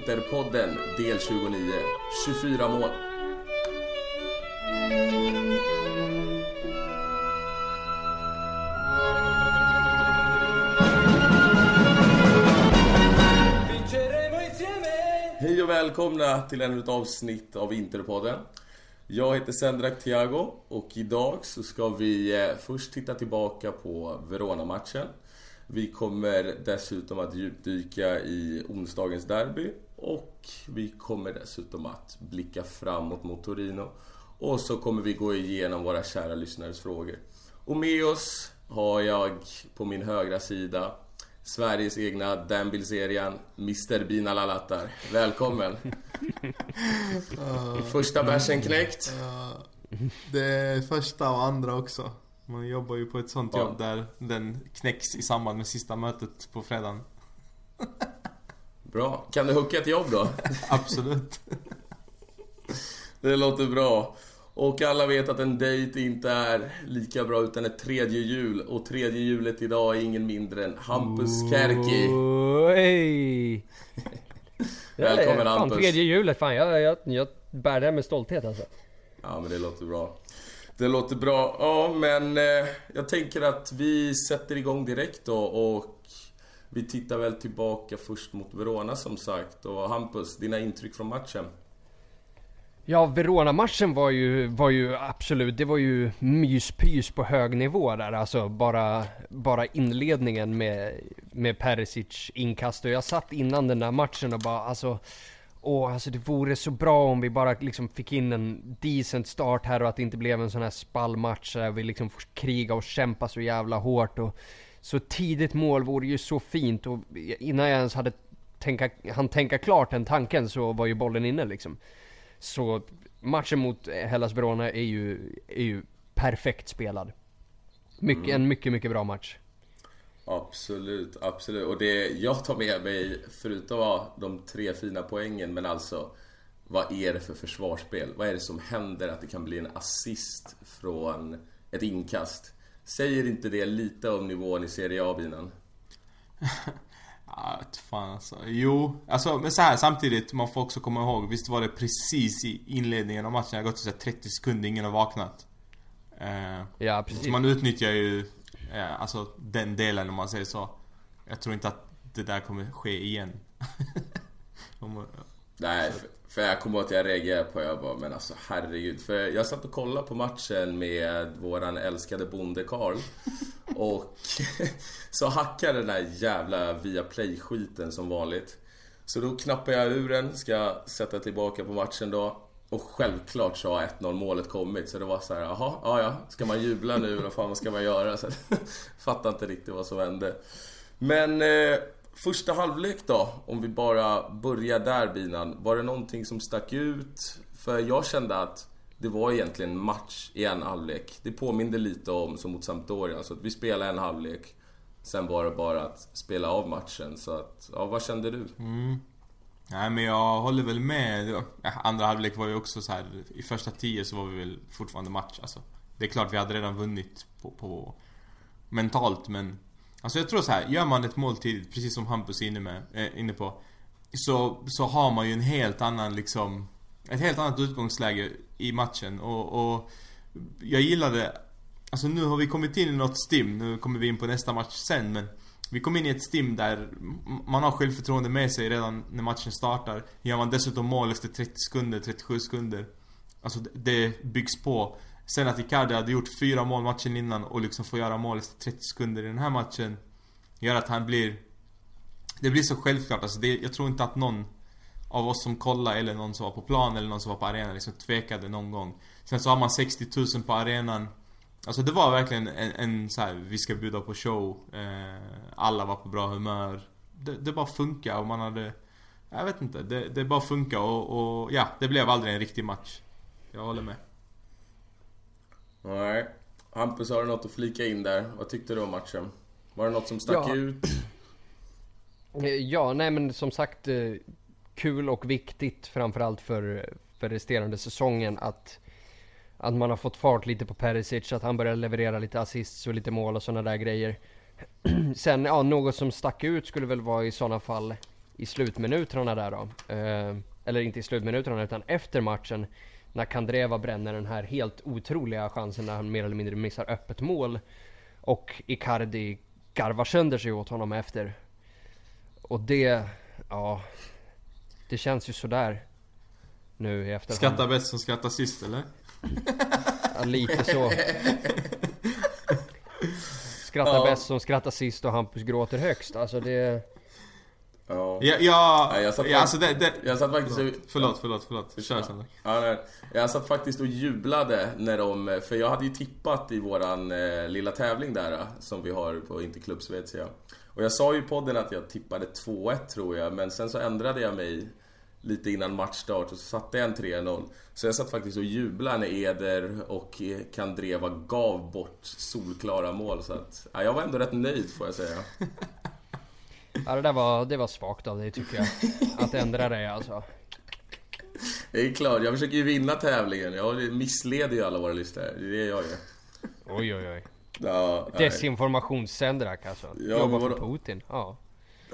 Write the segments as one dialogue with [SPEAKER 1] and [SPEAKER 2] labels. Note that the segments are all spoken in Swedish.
[SPEAKER 1] Interpodden del 29. 24 mål. Hej och välkomna till ännu ett avsnitt av Interpodden. Jag heter Sendrak Thiago och idag så ska vi eh, först titta tillbaka på Verona-matchen. Vi kommer dessutom att djupdyka i onsdagens derby och vi kommer dessutom att blicka framåt mot Torino. Och så kommer vi gå igenom våra kära lyssnares frågor. Och med oss har jag på min högra sida Sveriges egna Dan Bilzerian, Mr Bina Lalattar. Välkommen! Första bärsen knäckt.
[SPEAKER 2] Det är första och andra också. Man jobbar ju på ett sånt
[SPEAKER 1] Ja.
[SPEAKER 2] jobb där den knäcks i samband med sista mötet på fredagen.
[SPEAKER 1] Bra. Kan du hooka ett jobb då?
[SPEAKER 2] Absolut.
[SPEAKER 1] Det låter bra. Och alla vet att en dejt inte är lika bra utan ett tredje hjul. Och tredje hjulet idag är ingen mindre än Hampus Kärki.
[SPEAKER 3] Oj!
[SPEAKER 1] Välkommen,
[SPEAKER 3] fan,
[SPEAKER 1] Hampus.
[SPEAKER 3] tredje hjulet, fan jag, jag, jag bär det med stolthet alltså.
[SPEAKER 1] Ja, men det låter bra. Det låter bra. Ja, men eh, jag tänker att vi sätter igång direkt då och vi tittar väl tillbaka först mot Verona som sagt. Och Hampus, dina intryck från matchen?
[SPEAKER 3] Ja, Verona-matchen var ju, var ju absolut, det var ju myspys på hög nivå där. Alltså bara, bara inledningen med, med Perisic inkast. Och jag satt innan den där matchen och bara alltså Åh, alltså det vore så bra om vi bara liksom fick in en decent start här och att det inte blev en sån här spallmatch där vi liksom får kriga och kämpa så jävla hårt och så tidigt mål vore ju så fint och innan jag ens hade tänka, han tänka klart den tanken så var ju bollen inne liksom. Så matchen mot Hellas Verona är ju, är ju perfekt spelad. Mycket, En mycket, mycket bra match.
[SPEAKER 1] Absolut, absolut. Och det jag tar med mig, förutom de tre fina poängen, men alltså vad är det för försvarsspel? Vad är det som händer att det kan bli en assist från ett inkast? Säger inte det lite om nivån i Serie A-binan?
[SPEAKER 2] Ja, vet fan alltså. Jo, alltså men så här samtidigt, man får också komma ihåg, visst var det precis i inledningen av matchen, det har gått så här 30 sekunder, ingen har vaknat. Eh,
[SPEAKER 3] Ja, precis.
[SPEAKER 2] så man utnyttjar ju, eh, alltså den delen om man säger så. Jag tror inte att det där kommer ske igen.
[SPEAKER 1] Nej, för, för jag kommer ihåg att jag reagerade på jag bara, men alltså herregud. För jag satt och kollade på matchen med våran älskade bonde Karl Och så hackade den där jävla Viaplay-skiten som vanligt. Så då knappade jag ur den, ska sätta tillbaka på matchen då. Och självklart så har 1-0 målet kommit så det var så här, jaha, ja ja, ska man jubla nu eller vad fan vad ska man göra? Så, fattar inte riktigt vad som hände. Men eh, första halvlek då, om vi bara börjar där Binan. Var det någonting som stack ut? För jag kände att det var egentligen match i en halvlek. Det påminde lite om som mot Sampdoria. Så att vi spelade en halvlek. Sen var det bara att spela av matchen. Så att, ja vad kände du? Mm.
[SPEAKER 2] Nej men jag håller väl med. Äh, andra halvlek var ju också så här. I första tio så var vi väl fortfarande match alltså. Det är klart vi hade redan vunnit på, på mentalt men Alltså jag tror så här, gör man ett mål tidigt, precis som Hampus är inne, med, eh, inne på så, så har man ju en helt annan liksom Ett helt annat utgångsläge i matchen och, och Jag gillade Alltså nu har vi kommit in i något stim, nu kommer vi in på nästa match sen men vi kom in i ett stim där man har självförtroende med sig redan när matchen startar. Gör man dessutom mål efter 30 sekunder, 37 sekunder Alltså det- byggs på. Sen att Icardi hade gjort fyra mål matchen innan och liksom får göra mål efter 30 sekunder i den här matchen Gör att han blir Det blir så självklart. Alltså det, jag tror inte att någon Av oss som kollade eller någon som var på plan eller någon som var på arenan liksom tvekade någon gång. Sen så har man 60 000 på arenan. Alltså det var verkligen en, en så här, vi ska bjuda på show eh, Alla var på bra humör Det, det bara funkar och man hade Jag vet inte, det, det bara funkar och, och ja, det blev aldrig en riktig match Jag håller med
[SPEAKER 1] Nej. Hampus, har du något att flika in där? Vad tyckte du om matchen? Var det något som stack
[SPEAKER 3] Ja.
[SPEAKER 1] ut?
[SPEAKER 3] Eh, Ja, nej men som sagt eh, kul och viktigt framförallt för, för resterande säsongen att att man har fått fart lite på Perisic, att han börjar leverera lite assists och lite mål och sådana där grejer. Sen, ja, något som stack ut skulle väl vara i sådana fall i slutminuterna där då. Eh, eller inte i slutminuterna utan efter matchen. När Kandreva bränner den här helt otroliga chansen när han mer eller mindre missar öppet mål. Och Icardi garvar sönder sig åt honom efter. Och det, ja. Det känns ju sådär. Nu i efterhand.
[SPEAKER 2] Skrattar bäst som skrattar sist eller?
[SPEAKER 3] Ja, lite så. Skrattar
[SPEAKER 1] Ja.
[SPEAKER 3] bäst som skrattar sist och Hampus gråter högst. Alltså det...
[SPEAKER 1] Ja.
[SPEAKER 2] Ja, ja,
[SPEAKER 1] jag satt
[SPEAKER 2] ja alltså det, det
[SPEAKER 1] Jag satt faktiskt och...
[SPEAKER 2] Förlåt, förlåt, förlåt. Kör sen.
[SPEAKER 1] Ja, nej. Jag satt faktiskt och jublade när de... För jag hade ju tippat i våran eh, lilla tävling där eh, som vi har på Interklubb Svezia. Och jag sa ju i podden att jag tippade 2-1 tror jag, men sen så ändrade jag mig lite innan matchstart och så satte jag en 3-0. Så jag satt faktiskt och jublade när Eder och Kandreva gav bort solklara mål. Så att, ja, jag var ändå rätt nöjd får jag säga.
[SPEAKER 3] Ja, det där var, det var svagt av dig tycker jag. Att ändra dig alltså.
[SPEAKER 1] Det är klart, jag försöker ju vinna tävlingen. Jag missleder ju alla våra listor. Det är det jag gör.
[SPEAKER 3] Oj oj oj.
[SPEAKER 1] Ja.
[SPEAKER 3] Desinformationssändrak alltså.
[SPEAKER 1] Ja,
[SPEAKER 3] Jobbar för? Putin. Ja.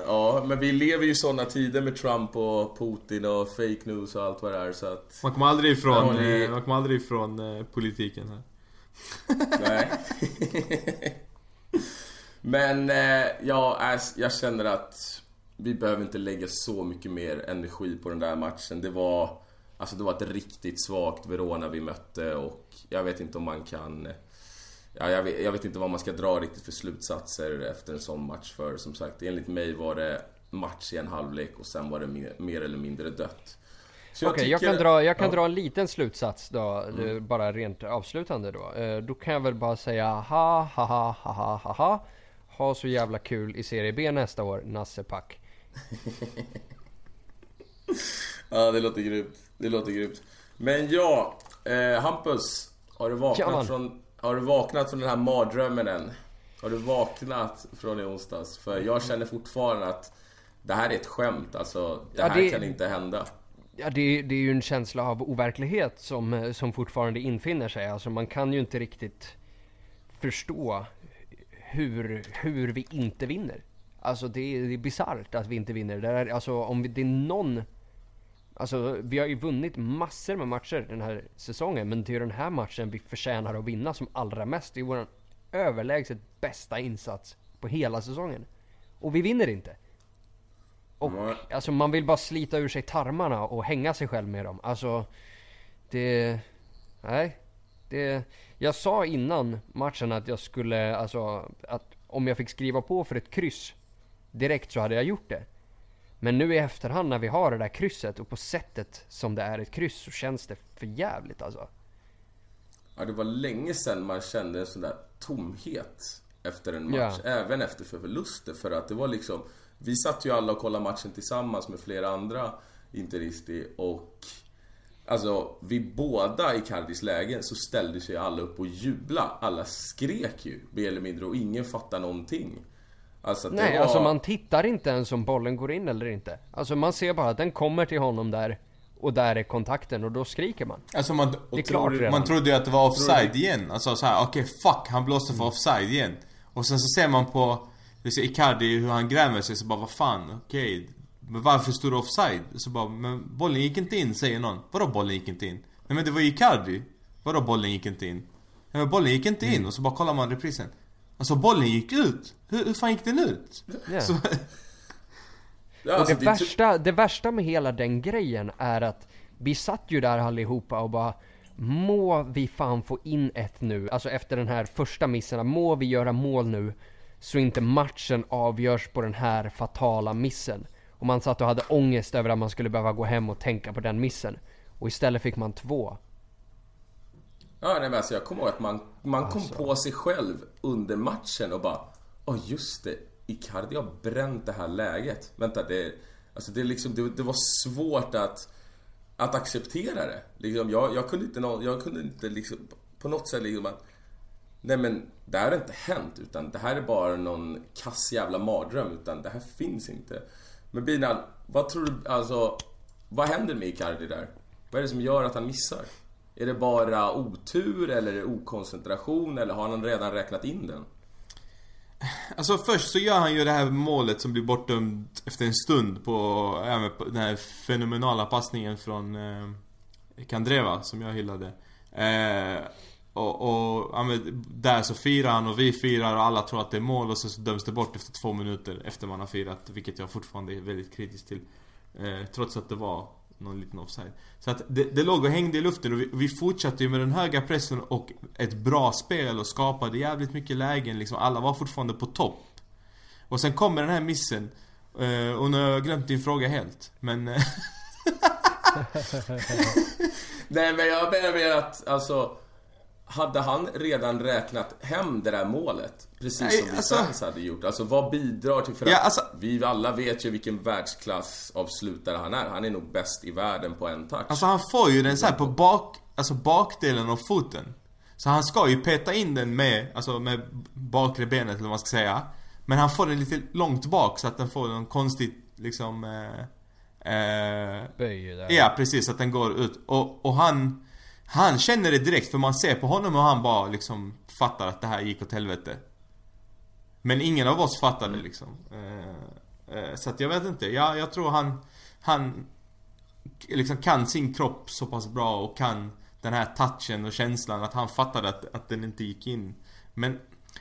[SPEAKER 1] Ja, men vi lever ju i såna tider med Trump och Putin och fake news och allt vad det är så att...
[SPEAKER 2] Man kommer aldrig ifrån,
[SPEAKER 1] ni-
[SPEAKER 2] eh, man kommer aldrig ifrån eh, politiken här.
[SPEAKER 1] Nej. men eh, ja, jag känner att vi behöver inte lägga så mycket mer energi på den där matchen. Det var... Alltså det var ett riktigt svagt Verona vi mötte och jag vet inte om man kan... Ja, jag, vet, jag vet inte vad man ska dra riktigt för slutsatser efter en sån match för som sagt enligt mig var det match i en halvlek och sen var det mer, mer eller mindre dött.
[SPEAKER 3] Okej, jag, kan, dra, jag kan
[SPEAKER 1] ja. Mm.
[SPEAKER 3] dra en liten slutsats då, eh, bara rent avslutande då. Eh, Då kan jag väl bara säga ha ha ha ha ha ha ha. Ha så jävla kul i Serie B nästa år, Nasse Pack.
[SPEAKER 1] Ja, det låter grymt. Det låter grymt. Men ja, eh, Hampus. Har du, vaknat från, har du vaknat från den här mardrömmen än? Har du vaknat från i onsdags? För jag känner fortfarande att det här är ett skämt. Alltså, det
[SPEAKER 3] Ja,
[SPEAKER 1] här
[SPEAKER 3] det-
[SPEAKER 1] kan inte hända.
[SPEAKER 3] Ja, det, det är ju en känsla av overklighet som, som fortfarande infinner sig. Alltså man kan ju inte riktigt förstå hur, hur vi inte vinner. Alltså det, är- det är bisarrt att vi inte vinner. Det är, alltså om vi, det är någon... Alltså vi har ju vunnit massor med matcher den här säsongen. Men det är den här matchen vi förtjänar att vinna som allra mest. Det är vår överlägset bästa insats på hela säsongen. Och vi vinner inte. Och
[SPEAKER 1] Nej.
[SPEAKER 3] alltså man vill bara slita ur sig tarmarna och hänga sig själv med dem. Alltså, det... Nej. Det... Jag sa innan matchen att jag skulle, alltså, att om jag fick skriva på för ett kryss direkt så hade jag gjort det. Men nu i efterhand när vi har det där krysset och på sättet som det är ett kryss så känns det för jävligt alltså.
[SPEAKER 1] Ja, det var länge sedan man kände en sån där tomhet efter en match.
[SPEAKER 3] Ja.
[SPEAKER 1] Även efter för förluster. För att det var liksom... Vi satt ju alla och kollade matchen tillsammans med flera andra Interisti och... Alltså, vid båda Icardis lägen så ställde sig alla upp och jubla. Alla skrek ju, mer eller mindre, och ingen fattade någonting. Alltså,
[SPEAKER 3] Nej,
[SPEAKER 1] var...
[SPEAKER 3] alltså man tittar inte ens om bollen går in eller inte. Alltså man ser bara att den kommer till honom där och där är kontakten och då skriker man.
[SPEAKER 2] Alltså man,
[SPEAKER 3] Det är klart
[SPEAKER 2] trodde,
[SPEAKER 3] redan.
[SPEAKER 2] man trodde ju att det var offside igen. Alltså såhär, okej fuck, han blåste för offside igen. Och sen så ser man på ser Icardi hur han grämer sig, så bara vad fan, okej. Men varför stod det offside? Så bara, men bollen gick inte in, säger någon. Vadå bollen gick inte in? Nej men det var ju Icardi. Vadå bollen gick inte in? Nej men bollen gick inte in, och så bara kollar man reprisen. Alltså bollen gick ut! Hur, hur fan gick den ut?
[SPEAKER 3] Ja.
[SPEAKER 2] Så,
[SPEAKER 1] Ja,
[SPEAKER 3] Och
[SPEAKER 1] alltså,
[SPEAKER 3] det,
[SPEAKER 1] det är ty-
[SPEAKER 3] värsta, det värsta med hela den grejen är att vi satt ju där allihopa och bara Må vi fan få in ett nu, alltså efter den här första missen, må vi göra mål nu så inte matchen avgörs på den här fatala missen. Och man satt och hade ångest över att man skulle behöva gå hem och tänka på den missen. Och istället fick man två.
[SPEAKER 1] Ja, nej, men alltså, jag kommer ihåg att man, man kom
[SPEAKER 3] Alltså.
[SPEAKER 1] på sig själv under matchen och bara Åh just det, Icardi har bränt det här läget. Vänta, det, alltså, det, liksom, det, det var svårt att, att acceptera det. Liksom, jag, jag kunde inte, jag kunde inte liksom, på något sätt liksom att Nej men det här har inte hänt utan det här är bara någon kass jävla mardröm utan det här finns inte. Men Binan, vad tror du, alltså vad händer med Icardi där? Vad är det som gör att han missar? Är det bara otur eller är det okoncentration eller har han redan räknat in den?
[SPEAKER 2] Alltså först så gör han ju det här målet som blir bortdömt efter en stund på, ja, på den här fenomenala passningen från eh, Kandreva som jag hyllade. Eh, och, och ja, men, där så firar han och vi firar och alla tror att det är mål och så, så döms det bort efter två minuter efter man har firat. Vilket jag fortfarande är väldigt kritisk till. Eh, trots att det var någon liten offside. Så att det, det låg och hängde i luften och vi, vi fortsatte ju med den höga pressen och ett bra spel och skapade jävligt mycket lägen liksom. Alla var fortfarande på topp. Och sen kommer den här missen. Eh, och nu har jag glömt din fråga helt. Men... eh,
[SPEAKER 1] Nej men jag menar mer att, alltså... Hade han redan räknat hem det där målet? Precis
[SPEAKER 2] Nej,
[SPEAKER 1] som
[SPEAKER 2] alltså-
[SPEAKER 1] Distans hade gjort. Alltså vad bidrar till... För
[SPEAKER 2] Ja,
[SPEAKER 1] att
[SPEAKER 2] alltså-
[SPEAKER 1] vi alla vet ju vilken världsklassavslutare han är. Han är nog bäst i världen på en touch.
[SPEAKER 2] Alltså han får ju den så här på bak, alltså bakdelen av foten. Så han ska ju peta in den med, alltså med bakre benet eller vad man ska säga. Men han får den lite långt bak så att den får någon konstigt liksom... Eh, eh,
[SPEAKER 3] Böj där.
[SPEAKER 2] ja precis, att den går ut. Och, och han... Han känner det direkt för man ser på honom och han bara liksom fattar att det här gick åt helvete. Men ingen av oss fattade liksom. Eh, eh, så att jag vet inte. Jag, jag tror han... Han liksom kan sin kropp så pass bra och kan den här touchen och känslan att han fattade att, att den inte gick in. Men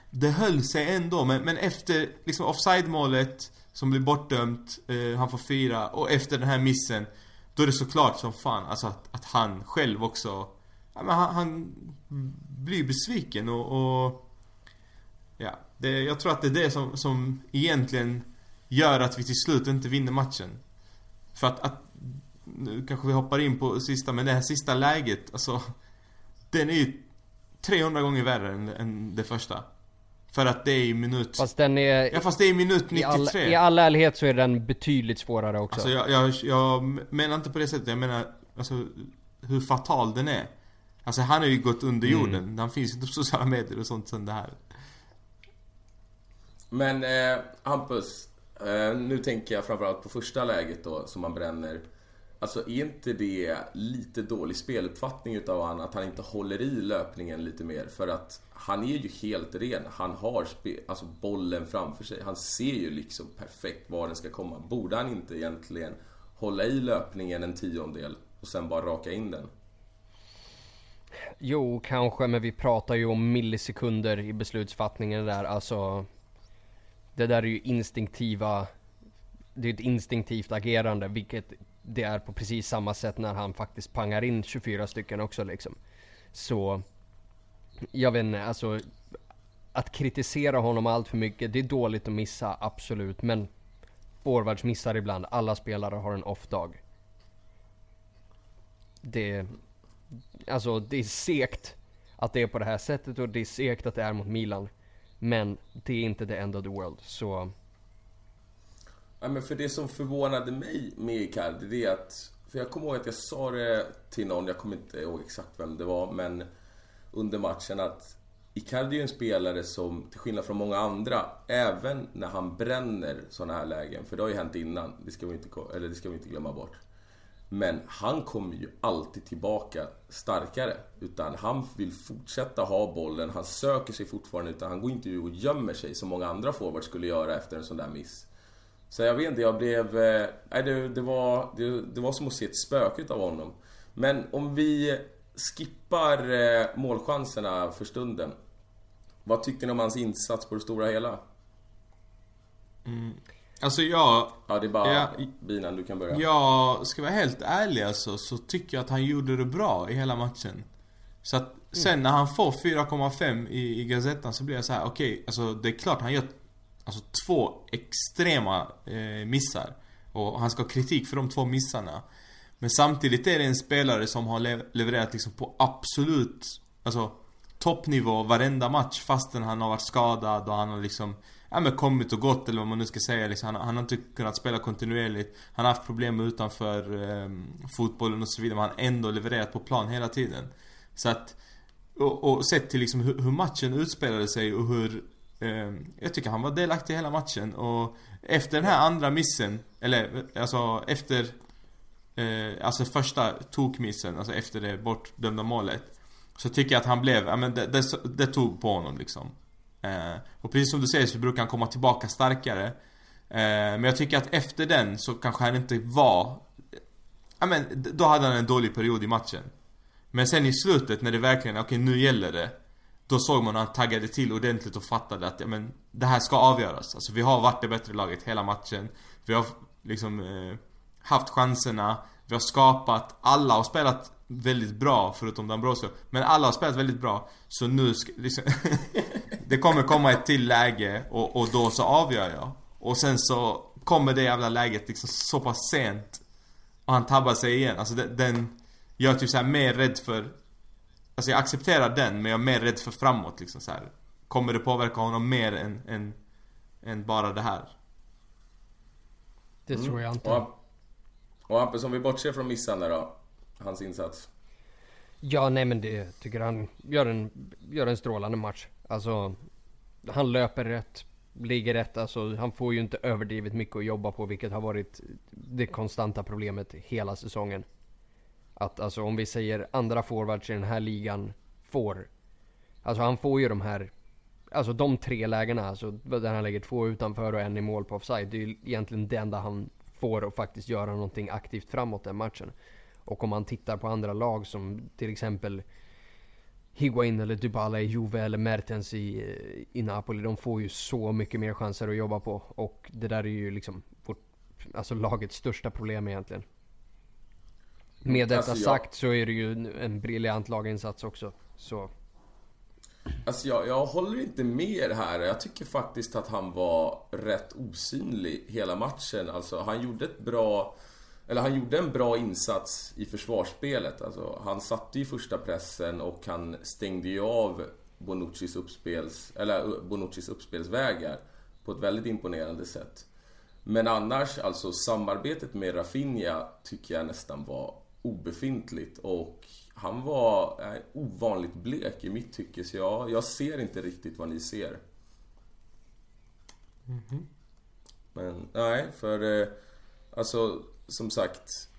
[SPEAKER 2] det höll sig ändå. Men, men efter liksom offside-målet som blir bortdömt, eh, han får fira och efter den här missen då är det såklart som fan alltså att, att han själv också men han, han blir besviken och, och Ja, det, jag tror att det är det som, som egentligen gör att vi till slut inte vinner matchen. För att, att nu kanske vi hoppar in på sista, men det här sista läget, alltså Den är ju 300 gånger värre än, än det första. För att det är i minut...
[SPEAKER 3] Fast den är...
[SPEAKER 2] ja fast det är i minut
[SPEAKER 3] i, all,
[SPEAKER 2] 93.
[SPEAKER 3] I all ärlighet så är den betydligt svårare också.
[SPEAKER 2] Alltså jag, jag, jag menar inte på det sättet, jag menar alltså hur fatal den är. Alltså han har ju gått under
[SPEAKER 3] Mm.
[SPEAKER 2] jorden, han finns inte på sociala medier och sånt sen det här.
[SPEAKER 1] Men eh, Hampus, eh, nu tänker jag framförallt på första läget då som man bränner. Alltså är inte det lite dålig speluppfattning utav han att han inte håller i löpningen lite mer? För att han är ju helt ren. Han har alltså bollen framför sig. Han ser ju liksom perfekt var den ska komma. Borde han inte egentligen hålla i löpningen en tiondel och sen bara raka in den?
[SPEAKER 3] Jo, kanske, men vi pratar ju om millisekunder i beslutsfattningen där. Alltså, det där är ju instinktiva, det är ett instinktivt agerande, vilket det är på precis samma sätt när han faktiskt pangar in 24 stycken också liksom. Så, jag vet inte, alltså att kritisera honom allt för mycket, det är dåligt att missa, absolut, men forwards missar ibland, alla spelare har en off-dag. Det, Alltså det är segt att det är på det här sättet och det är segt att det är mot Milan. Men det är inte the end of the world, så...
[SPEAKER 1] Ja, men för det som förvånade mig med Icardi, det är att... För jag kommer ihåg att jag sa det till någon, jag kommer inte ihåg exakt vem det var, men under matchen att Icardi är en spelare som, till skillnad från många andra, även när han bränner sådana här lägen, för det har ju hänt innan, det ska vi inte, eller det ska vi inte glömma bort. Men han kommer ju alltid tillbaka starkare. Utan han vill fortsätta ha bollen, han söker sig fortfarande, utan han går inte och gömmer sig som många andra forwards skulle göra efter en sån där miss. Så jag vet inte, jag blev... Eh, nej, det, det, var, det, det var som att se ett spöke av honom. Men om vi skippar eh, målchanserna för stunden. Vad tyckte ni om hans insats på det stora hela? Mm.
[SPEAKER 2] Alltså jag,
[SPEAKER 1] Ja, det är bara
[SPEAKER 2] Ja.
[SPEAKER 1] Binan, du kan börja.
[SPEAKER 2] jag ska vara helt ärlig alltså, så tycker jag att han gjorde det bra i hela matchen. Så att sen när han får 4,5 i, i Gazettan så blir jag så här: okej, alltså det är klart han gör alltså, två extrema eh, missar. Och han ska ha kritik för de två missarna. Men samtidigt är det en spelare som har lev- levererat liksom på absolut, alltså toppnivå varenda match fastän han har varit skadad och han har liksom Ja men kommit och gått eller vad man nu ska säga. Liksom. han, han har inte kunnat spela kontinuerligt. Han har haft problem utanför eh, fotbollen och så vidare men han har ändå levererat på plan hela tiden. Så att Och, och sett till liksom hur, hur matchen utspelade sig och hur eh, Jag tycker han var delaktig i hela matchen. Och Efter den här andra missen Eller alltså efter eh, Alltså första tokmissen, alltså efter det bortdömda målet Så tycker jag att han blev, ja men det, det, det tog på honom liksom. Eh, och precis som du säger så brukar han komma tillbaka starkare. Eh, men jag tycker att efter den så kanske han inte var... Ja men, då hade han en dålig period i matchen. Men sen i slutet när det verkligen, okej okay, nu gäller det. Då såg man att han taggade till ordentligt och fattade att ja, men, det här ska avgöras. Alltså vi har varit det bättre laget hela matchen. Vi har liksom eh, haft chanserna. Vi har skapat, alla har spelat väldigt bra förutom Dambrosio. Men alla har spelat väldigt bra. Så nu ska, liksom, Det kommer komma ett till läge och, och då så avgör jag. Och sen så kommer det jävla läget liksom så pass sent. Och han tabbar sig igen. Alltså den, den jag är typ såhär mer rädd för Alltså jag accepterar den men jag är mer rädd för framåt liksom så här. Kommer det påverka honom mer än, än, än bara det här?
[SPEAKER 3] Det mm. tror jag inte.
[SPEAKER 1] Och, och Hampus, om vi bortser från missarna då? Hans insats?
[SPEAKER 3] Ja, nej men det tycker han gör en, gör en strålande match. Alltså, han löper rätt, ligger rätt. Alltså, han får ju inte överdrivet mycket att jobba på, vilket har varit det konstanta problemet hela säsongen. Att alltså om vi säger andra forwards i den här ligan får, alltså han får ju de här, alltså de tre lägena, alltså där han lägger två utanför och en i mål på offside. Det är ju egentligen det enda han får att faktiskt göra någonting aktivt framåt den matchen. Och om man tittar på andra lag som till exempel Higuain eller Dybala i Juve eller Mertens i, i Napoli. De får ju så mycket mer chanser att jobba på. Och det där är ju liksom vårt, alltså lagets största problem egentligen. Med detta alltså, sagt så är det ju en briljant laginsats också. Så.
[SPEAKER 1] Alltså jag, jag håller inte med här. Jag tycker faktiskt att han var rätt osynlig hela matchen. Alltså han gjorde ett bra... Eller han gjorde en bra insats i försvarsspelet. Alltså, han satte ju första pressen och han stängde ju av Bonuccis, uppspels, eller Bonuccis uppspelsvägar på ett väldigt imponerande sätt. Men annars, alltså samarbetet med Rafinha tycker jag nästan var obefintligt och han var eh, ovanligt blek i mitt tycke så jag, jag ser inte riktigt vad ni ser. Mm -hmm. Men nej, för eh, alltså som sagt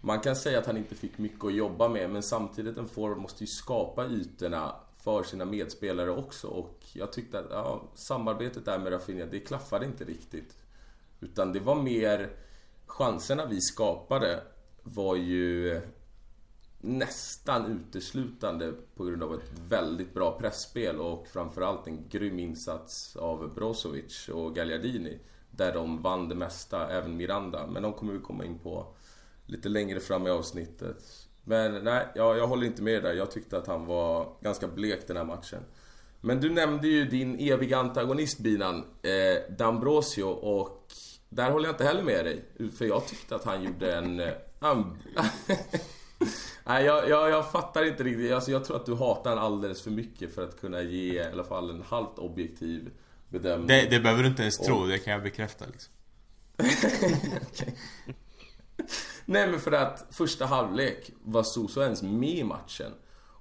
[SPEAKER 1] man kan säga att han inte fick mycket att jobba med men samtidigt en forward måste ju skapa ytorna för sina medspelare också och jag tyckte att ja, samarbetet där med Rafinha, det klaffade inte riktigt. Utan det var mer chanserna vi skapade var ju nästan uteslutande på grund av ett väldigt bra pressspel och framförallt en grym insats av Brozovic och Gagliardini. Där de vann det mesta, även Miranda. Men de kommer vi komma in på lite längre fram i avsnittet. Men nej, jag, jag håller inte med där. Jag tyckte att han var ganska blek den här matchen. Men du nämnde ju din eviga antagonist Binan, eh, D'Ambrosio och där håller jag inte heller med dig. För jag tyckte att han gjorde en... Eh, Nej, jag, jag, jag, fattar inte riktigt. Alltså, jag tror att du hatar honom alldeles för mycket för att kunna ge i alla fall en halvt objektiv bedömning.
[SPEAKER 2] Det, det behöver du inte ens tro, det kan jag bekräfta liksom.
[SPEAKER 1] okay. Nej men för att första halvlek var Soso ens med i matchen.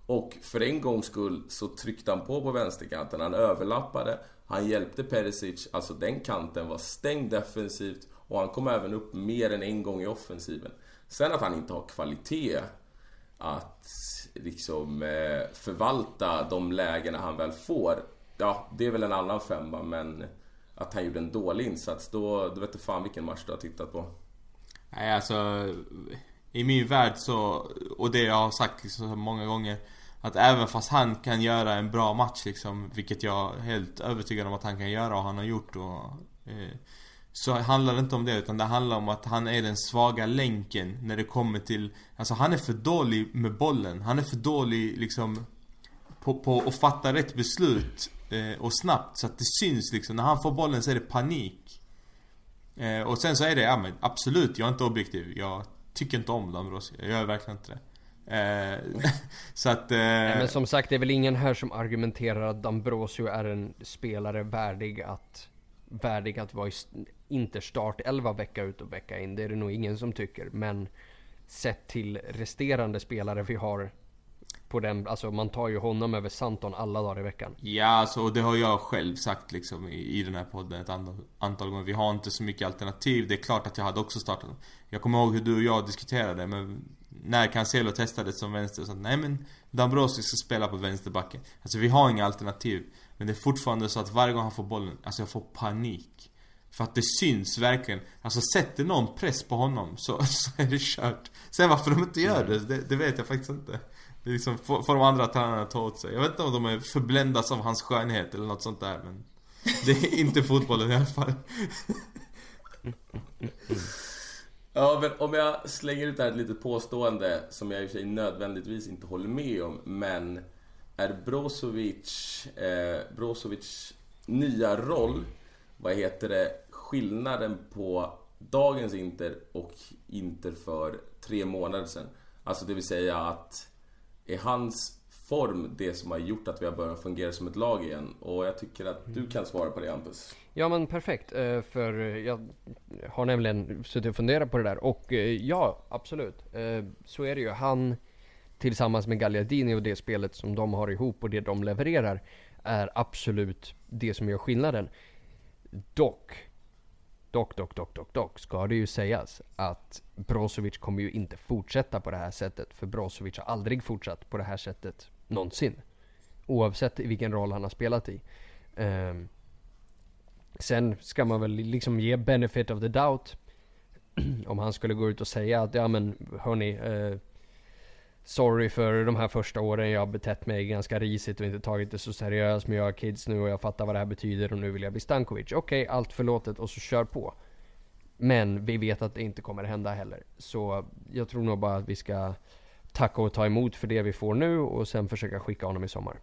[SPEAKER 1] Och för en gångs skull så tryckte han på på vänsterkanten. Han överlappade. Han hjälpte Perisic. Alltså den kanten var stängd defensivt. Och han kom även upp mer än en gång i offensiven. Sen att han inte har kvalitet att liksom eh, förvalta de lägena han väl får. Ja, det är väl en annan femma men att han gjorde en dålig insats, då, då vet du fan vilken match du har tittat på.
[SPEAKER 2] Nej alltså, i min värld så, och det jag har sagt liksom så många gånger att även fast han kan göra en bra match liksom, vilket jag är helt övertygad om att han kan göra och han har gjort och, eh, så handlar det inte om det utan det handlar om att han är den svaga länken när det kommer till Alltså han är för dålig med bollen. Han är för dålig liksom på, på att fatta rätt beslut eh, och snabbt så att det syns liksom. När han får bollen så är det panik. Eh, och sen så är det, ja men absolut, jag är inte objektiv. Jag tycker inte om Lambros. Jag gör verkligen inte det. Eh, så att... Eh... Nej,
[SPEAKER 3] men som sagt, det är väl ingen här som argumenterar att Dambrosio är en spelare värdig att värdig att vara i inte startelva vecka ut och vecka in. Det är det nog ingen som tycker. Men sett till resterande spelare vi har på den, alltså man tar ju honom över Santon alla dagar i veckan.
[SPEAKER 2] Ja, alltså, och det har jag själv sagt liksom i, i den här podden ett antal, antal gånger. Vi har inte så mycket alternativ. Det är klart att jag hade också startat. Jag kommer ihåg hur du och jag diskuterade, men när Cancelo testades som vänster så att, nej men Dambrosio ska spela på vänsterbacken. Alltså vi har inga alternativ. Men det är fortfarande så att varje gång han får bollen, alltså jag får panik. För att det syns verkligen. Alltså sätter någon press på honom så, så är det kört. Sen varför de inte gör det, det, det vet jag faktiskt inte. Det är liksom, får, får de andra tränarna ta åt sig. Jag vet inte om de är förbländas av hans skönhet eller något sånt där men Det är inte fotbollen i alla fall.
[SPEAKER 1] Ja, men om jag slänger ut här ett litet påstående som jag i och för sig nödvändigtvis inte håller med om, men är Brozovic, eh, Brozovic nya roll, vad heter det, skillnaden på dagens Inter och Inter för tre månader sedan? Alltså det vill säga att är hans form det som har gjort att vi har börjat fungera som ett lag igen? Och jag tycker att du kan svara på det Hampus.
[SPEAKER 3] Ja men perfekt, eh, för eh, jag har nämligen suttit och funderat på det där och eh, ja, absolut. Så är det ju. Han tillsammans med Gagliardini och det spelet som de har ihop och det de levererar är absolut det som gör skillnaden. Dock, dock, dock, dock, dock, dock ska det ju sägas att Brozovic kommer ju inte fortsätta på det här sättet. För Brozovic har aldrig fortsatt på det här sättet någonsin. Oavsett i vilken roll han har spelat i. Um, sen ska man väl liksom ge benefit of the doubt. Om han skulle gå ut och säga att ja men hörni. Uh, Sorry för de här första åren jag har betett mig ganska risigt och inte tagit det så seriöst. Men jag har kids nu och jag fattar vad det här betyder och nu vill jag bli Stankovic. Okej, okay, allt förlåtet och så kör på. Men vi vet att det inte kommer hända heller. Så jag tror nog bara att vi ska tacka och ta emot för det vi får nu och sen försöka skicka honom i sommar.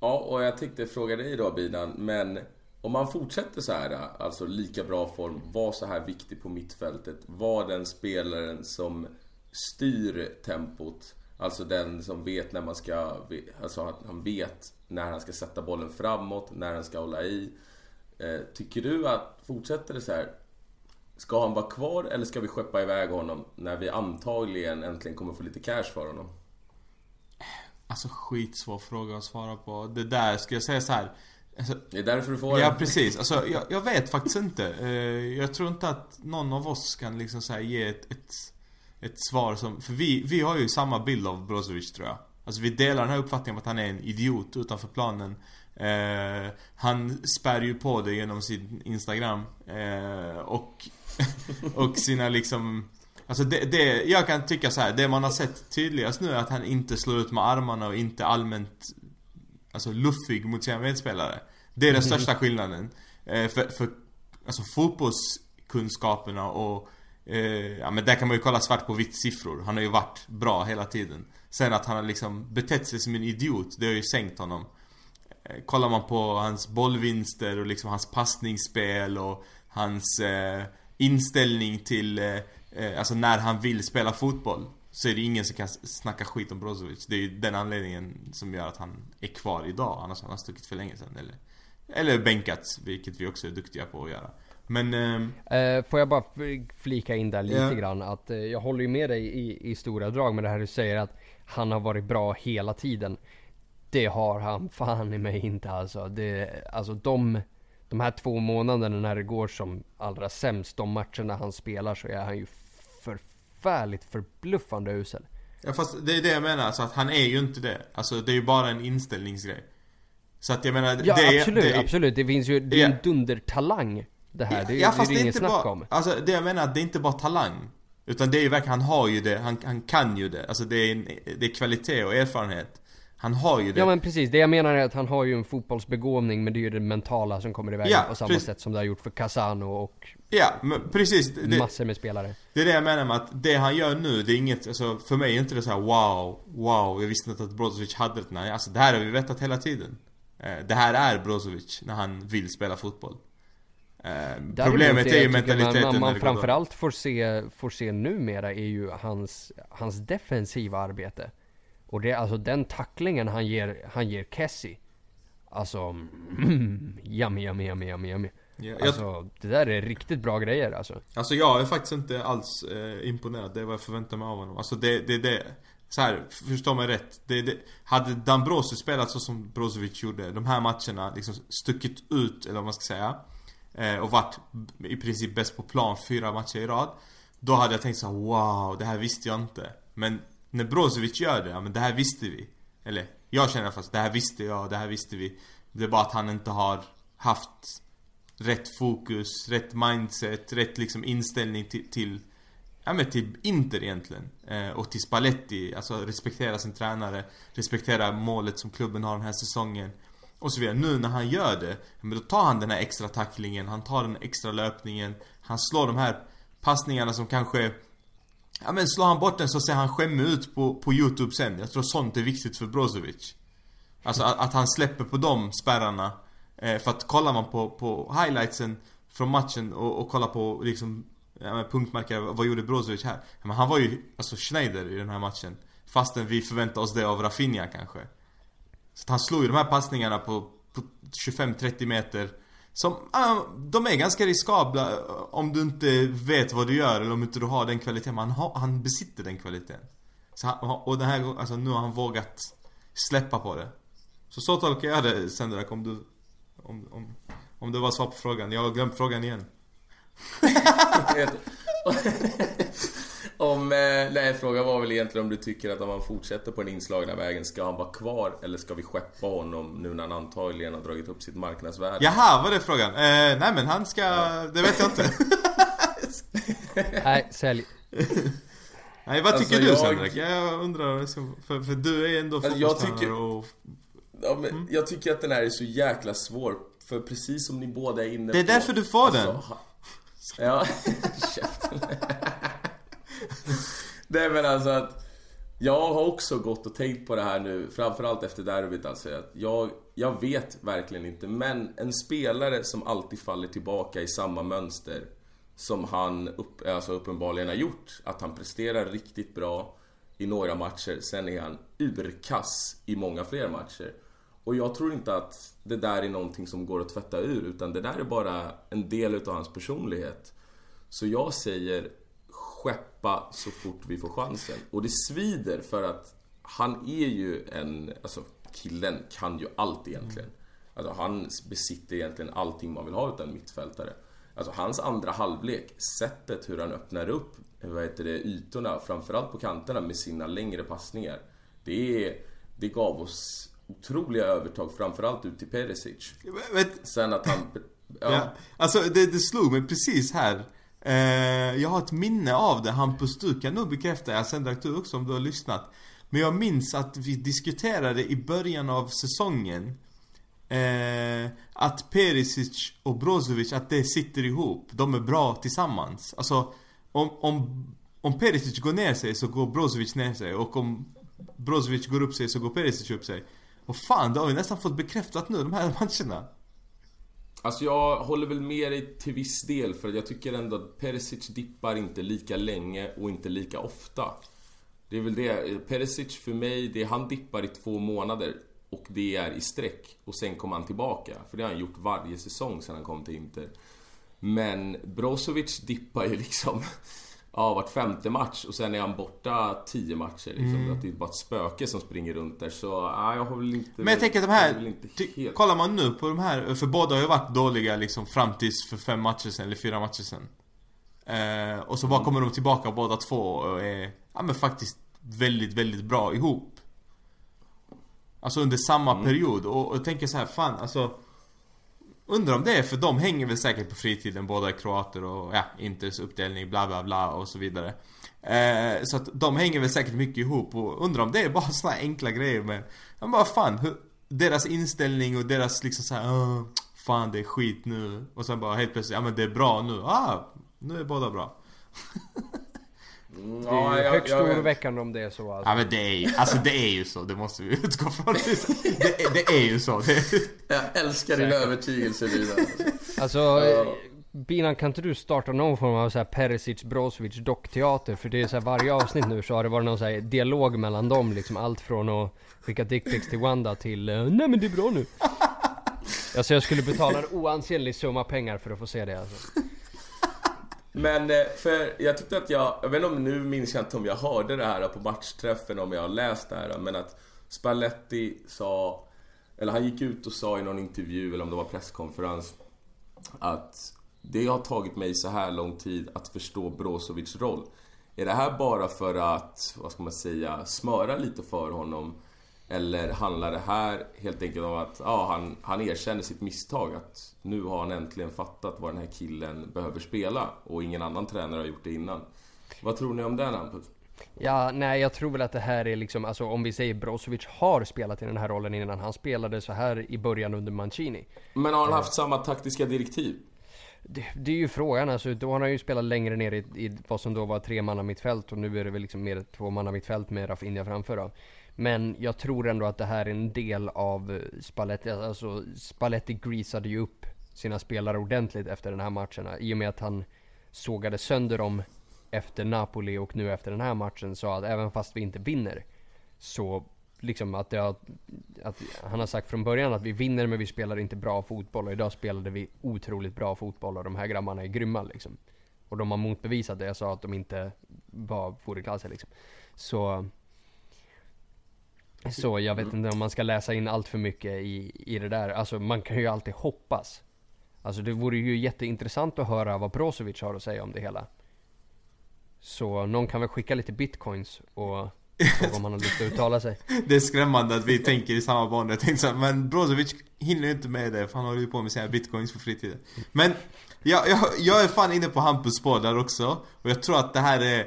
[SPEAKER 1] Ja, och jag tänkte fråga dig då Binan, men om man fortsätter så här, alltså lika bra form, var så här viktig på mittfältet, var den spelaren som styr tempot, alltså den som vet när man ska, alltså att han vet när han ska sätta bollen framåt, när han ska hålla i. Eh, tycker du att, fortsätter det så här, Ska han vara kvar eller ska vi skeppa iväg honom när vi antagligen äntligen kommer få lite cash för honom?
[SPEAKER 2] Alltså skitsvår fråga att svara på. Det där, ska jag säga så här. Alltså,
[SPEAKER 1] det är därför du får
[SPEAKER 2] Ja, den. precis. Alltså, jag, jag, vet faktiskt inte. Eh, jag tror inte att någon av oss kan liksom så ge ett, ett, ett svar som... För vi, vi har ju samma bild av Brozovic tror jag. Alltså vi delar den här uppfattningen om att han är en idiot utanför planen. Eh, han spär ju på det genom sin Instagram. Eh, och och sina liksom Alltså det, det, jag kan tycka så här, det man har sett tydligast nu är att han inte slår ut med armarna och inte allmänt Alltså luffig mot sina medspelare Det är den största mm. skillnaden eh, för, för Alltså fotbollskunskaperna och eh, Ja men där kan man ju kolla svart på vitt siffror Han har ju varit bra hela tiden Sen att han har liksom betett sig som en idiot, det har ju sänkt honom eh, Kollar man på hans bollvinster och liksom hans passningsspel och hans eh, inställning till, eh, eh alltså när han vill spela fotboll. Så är det ingen som kan snacka skit om Brozovic. Det är ju den anledningen som gör att han är kvar idag. Annars hade han stuckit för länge sedan. Eller, eller bänkats, vilket vi också är duktiga på att göra. Men...
[SPEAKER 3] Eh, eh får jag bara flika in där lite yeah. grann att eh, jag håller ju med dig i, i stora drag med det här du säger att han har varit bra hela tiden. Det har han fan i mig inte alltså. Det, alltså de de här två månaderna när det går som allra sämst, de matcherna han spelar så är han ju förfärligt förbluffande usel.
[SPEAKER 2] Ja fast det är det jag menar, alltså att han är ju inte det. Alltså det är ju bara en inställningsgrej. Så att jag menar,
[SPEAKER 3] ja, det absolut, det, absolut. Det finns ju, det är en dundertalang det här. Det, ja, fast det är det inget snack om.
[SPEAKER 2] Alltså det jag menar, det är inte bara talang. Utan det är ju verkligen, han har ju det, han, han kan ju det. Alltså det är, en, det är kvalitet och erfarenhet. Han har ju det.
[SPEAKER 3] Ja men precis, det jag menar är att han har ju en fotbollsbegåvning men det är ju det mentala som kommer iväg ja, på samma precis. sätt som det har gjort för Casano och
[SPEAKER 2] Ja, men precis.
[SPEAKER 3] Det, massor med spelare.
[SPEAKER 2] Det är det jag menar med att det han gör nu, det är inget, alltså för mig är inte det så här: wow, wow, jag visste inte att Brozovic hade det. Nej, alltså det här har vi vetat hela tiden. Eh, det här är Brozovic när han vill spela fotboll. Eh, problemet är ju mentaliteten
[SPEAKER 3] man, man, framförallt får se, får se numera är ju hans, hans defensiva arbete. Och det är alltså den tacklingen han ger, han ger Kessie. Alltså, mm, yummy, yummy, yummy, yummy, yummy. Ja, alltså, jag... det där är riktigt bra grejer alltså.
[SPEAKER 2] Alltså jag är faktiskt inte alls eh, imponerad. Det är vad jag förväntar mig av honom. Alltså det, det, det. Så här, förstå mig rätt. Det, det, hade Dambrosio spelat så som Brozovic gjorde, de här matcherna liksom stuckit ut, eller vad man ska säga. Eh, och varit i princip bäst på plan fyra matcher i rad. Då hade jag tänkt så wow, det här visste jag inte. Men när Brozovic gör det, ja men det här visste vi. Eller Jag känner fast det här visste jag, det här visste vi. Det är bara att han inte har haft rätt fokus, rätt mindset, rätt liksom inställning till, till Ja men till Inter egentligen. Eh, och till Spalletti. Alltså respektera sin tränare. Respektera målet som klubben har den här säsongen. Och så vidare. Nu när han gör det, men då tar han den här extra tacklingen, han tar den extra löpningen. Han slår de här passningarna som kanske Ja men slår han bort den så ser han skämmig ut på, på youtube sen. Jag tror sånt är viktigt för Brozovic. Alltså att, att han släpper på de spärrarna. Eh, för att kollar man på, på highlightsen från matchen och, och kollar på liksom ja, men punktmarkera, vad gjorde Brozovic här? Ja, men han var ju alltså Schneider i den här matchen. Fastän vi förväntar oss det av Rafinha kanske. Så att han slog ju de här passningarna på, på 25-30 meter. Som, äh, de är ganska riskabla eh, om du inte vet vad du gör eller om inte du har den kvaliteten. Men han, har, han besitter den kvaliteten. Så han, och den här alltså nu har han vågat släppa på det. Så så tolkar jag det Sendrak om du... Om, om, om det var svar på frågan. Jag har glömt frågan igen.
[SPEAKER 1] om, eh, nej, frågan var väl egentligen om du tycker att om han fortsätter på den inslagna vägen, ska han vara kvar eller ska vi skeppa honom nu när han antagligen har dragit upp sitt marknadsvärde?
[SPEAKER 2] Jaha, var det frågan? Eh, nej men han ska, ja. det vet jag inte.
[SPEAKER 3] nej, sälj.
[SPEAKER 2] Nej, vad tycker alltså, du jag... Jag undrar, liksom, för, för du är ändå alltså,
[SPEAKER 1] jag tycker... och... Ja, men mm. Jag tycker att den här är så jäkla svår. För precis som ni båda är inne på...
[SPEAKER 2] Det är därför du får alltså, den!
[SPEAKER 1] Ja, Nej men alltså att Jag har också gått och tänkt på det här nu Framförallt efter derbyt alltså att jag, jag vet verkligen inte men en spelare som alltid faller tillbaka i samma mönster Som han upp, alltså uppenbarligen har gjort Att han presterar riktigt bra i några matcher Sen är han urkass i många fler matcher och jag tror inte att det där är någonting som går att tvätta ur utan det där är bara en del utav hans personlighet. Så jag säger skeppa så fort vi får chansen. Och det svider för att han är ju en, alltså killen kan ju allt egentligen. Alltså han besitter egentligen allting man vill ha utav en mittfältare. Alltså hans andra halvlek, sättet hur han öppnar upp vad heter det, ytorna, framförallt på kanterna med sina längre passningar. Det, det gav oss otroliga övertag, framförallt ut till Perisic.
[SPEAKER 2] Men,
[SPEAKER 1] Sen att han...
[SPEAKER 2] Ja. ja. Alltså det, det slog mig precis här. Eh, jag har ett minne av det, Hampus du kan nog bekräfta, jag sänder du också om du har lyssnat. Men jag minns att vi diskuterade i början av säsongen eh, Att Perisic och Brozovic, att det sitter ihop. De är bra tillsammans. Alltså om, om, om Perisic går ner sig så går Brozovic ner sig och om Brozovic går upp sig så går Perisic upp sig. Och fan, det har vi nästan fått bekräftat nu, de här matcherna.
[SPEAKER 1] Alltså jag håller väl med dig till viss del för jag tycker ändå att Perisic dippar inte lika länge och inte lika ofta. Det är väl det. Perisic för mig, det är, han dippar i två månader och det är i sträck. Och sen kommer han tillbaka. För det har han gjort varje säsong sen han kom till Inter. Men Brozovic dippar ju liksom ja, vart femte match och sen är han borta tio matcher. Liksom. Mm. Att det är bara ett spöke som springer runt där. Så ja, jag har väl inte...
[SPEAKER 2] Men jag tänker att de här... Helt... Kollar man nu på de här, för båda har ju varit dåliga liksom fram tills för fem matcher sen, eller fyra matcher sen. Eh, och så bara mm. kommer de tillbaka båda två och är, ja men faktiskt väldigt, väldigt bra ihop. Alltså under samma mm. period. Och, och jag tänker så här, fan alltså Undrar om det är för de hänger väl säkert på fritiden, båda är kroater och ja, Inters uppdelning, bla bla bla och så vidare. Eh, så att de hänger väl säkert mycket ihop och undrar om det är bara såna enkla grejer med, ja bara fan, hur, deras inställning och deras liksom såhär, fan det är skit nu. Och sen bara helt plötsligt, ja men det är bra nu, ah, nu är båda bra.
[SPEAKER 3] Mm, det är ju högst oroväckande om det är så
[SPEAKER 2] alltså. Ja men det är ju, alltså det är ju så, det måste vi utgå från. Det, det är ju så. Det...
[SPEAKER 1] Jag älskar din övertygelse Lina.
[SPEAKER 3] Alltså, ja. Binan kan inte du starta någon form av så här Perisic Brozovic dockteater? För det är så här, varje avsnitt nu så har det varit någon så här dialog mellan dem liksom. Allt från att skicka dickpics till Wanda till uh, Nej men det är bra nu. Alltså jag skulle betala en oansenlig summa pengar för att få se det alltså.
[SPEAKER 1] Men eh, för jag tyckte att jag, jag vet inte om nu minns jag inte om jag hörde det här på matchträffen om jag har läst det här men att Spalletti sa Eller han gick ut och sa i någon intervju eller om det var presskonferens Att det har tagit mig så här lång tid att förstå Brozovics roll Är det här bara för att, vad ska man säga, smöra lite för honom? Eller handlar det här helt enkelt om att ja, han, han erkänner sitt misstag? Att nu har han äntligen fattat vad den här killen behöver spela och ingen annan tränare har gjort det innan. Vad tror ni om det Hampus?
[SPEAKER 3] Ja, nej jag tror väl att det här är liksom, alltså om vi säger Brozovic har spelat i den här rollen innan han spelade så här i början under Mancini.
[SPEAKER 1] Men har han haft samma taktiska direktiv?
[SPEAKER 3] Det, det är ju frågan alltså, då har han ju spelat längre ner i, i vad som då var tre manna mittfält och nu är det väl liksom mer två manna mittfält med Rafinha framför då. Men jag tror ändå att det här är en del av eh, Spalletti, alltså Spalletti greasade ju upp sina spelare ordentligt efter den här matchen. I och med att han sågade sönder dem efter Napoli och nu efter den här matchen sa att även fast vi inte vinner så liksom att, det har, att han har sagt från början att vi vinner men vi spelar inte bra fotboll och idag spelade vi otroligt bra fotboll och de här grabbarna är grymma liksom. Och de har motbevisat det jag sa att de inte var for liksom. Så så jag vet inte om man ska läsa in allt för mycket i, i det där. Alltså man kan ju alltid hoppas. Alltså det vore ju jätteintressant att höra vad Brozovic har att säga om det hela. Så någon kan väl skicka lite bitcoins och fråga om han har lust att uttala sig.
[SPEAKER 2] Det är skrämmande att vi tänker i samma banor. Jag tänkte såhär, men Brozovic hinner ju inte med det för han håller ju på med sina bitcoins på fritiden. Men jag, jag, jag är fan inne på Hampus spår där också. Och jag tror att det här är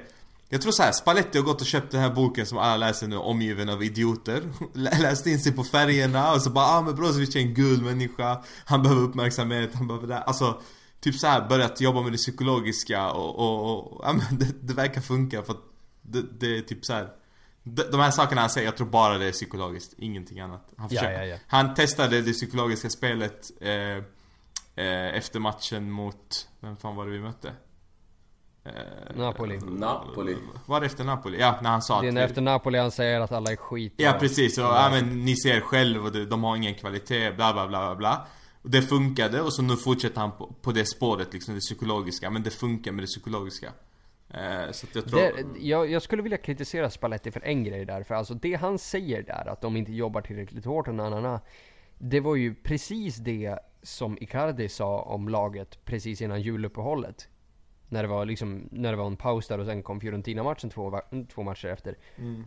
[SPEAKER 2] jag tror så här, Spalletti har gått och köpt den här boken som alla läser nu, omgiven av idioter. Läst in sig på färgerna och så bara ah men Brozovic är en gul människa, han behöver uppmärksamhet, han behöver det. Alltså, typ så här börjat jobba med det psykologiska och, och, och ja, men det, det verkar funka för att det, det är typ så här. De, de här sakerna han säger, jag tror bara det är psykologiskt, ingenting annat. Han,
[SPEAKER 3] Ja, ja, ja.
[SPEAKER 2] han testade det psykologiska spelet eh, eh, efter matchen mot, vem fan var det vi mötte? Eh,
[SPEAKER 3] Napoli.
[SPEAKER 1] Napoli.
[SPEAKER 2] Var det efter Napoli? Ja, när han sa
[SPEAKER 3] Det är
[SPEAKER 2] att...
[SPEAKER 3] efter Napoli han säger att alla är skit.
[SPEAKER 2] Ja precis, och ja, men ni ser själv och de har ingen kvalitet, bla bla bla bla bla och Det funkade och så nu fortsätter han på, på det spåret liksom, det psykologiska, men det funkar med det psykologiska eh, Så att jag tror...
[SPEAKER 3] Det, jag, jag skulle vilja kritisera Spalletti för en grej där, för alltså det han säger där, att de inte jobbar tillräckligt hårt och nanana, Det var ju precis det som Icardi sa om laget precis innan juluppehållet. När det var liksom, när det var en paus där och sen kom Fiorentina-matchen två, två matcher efter.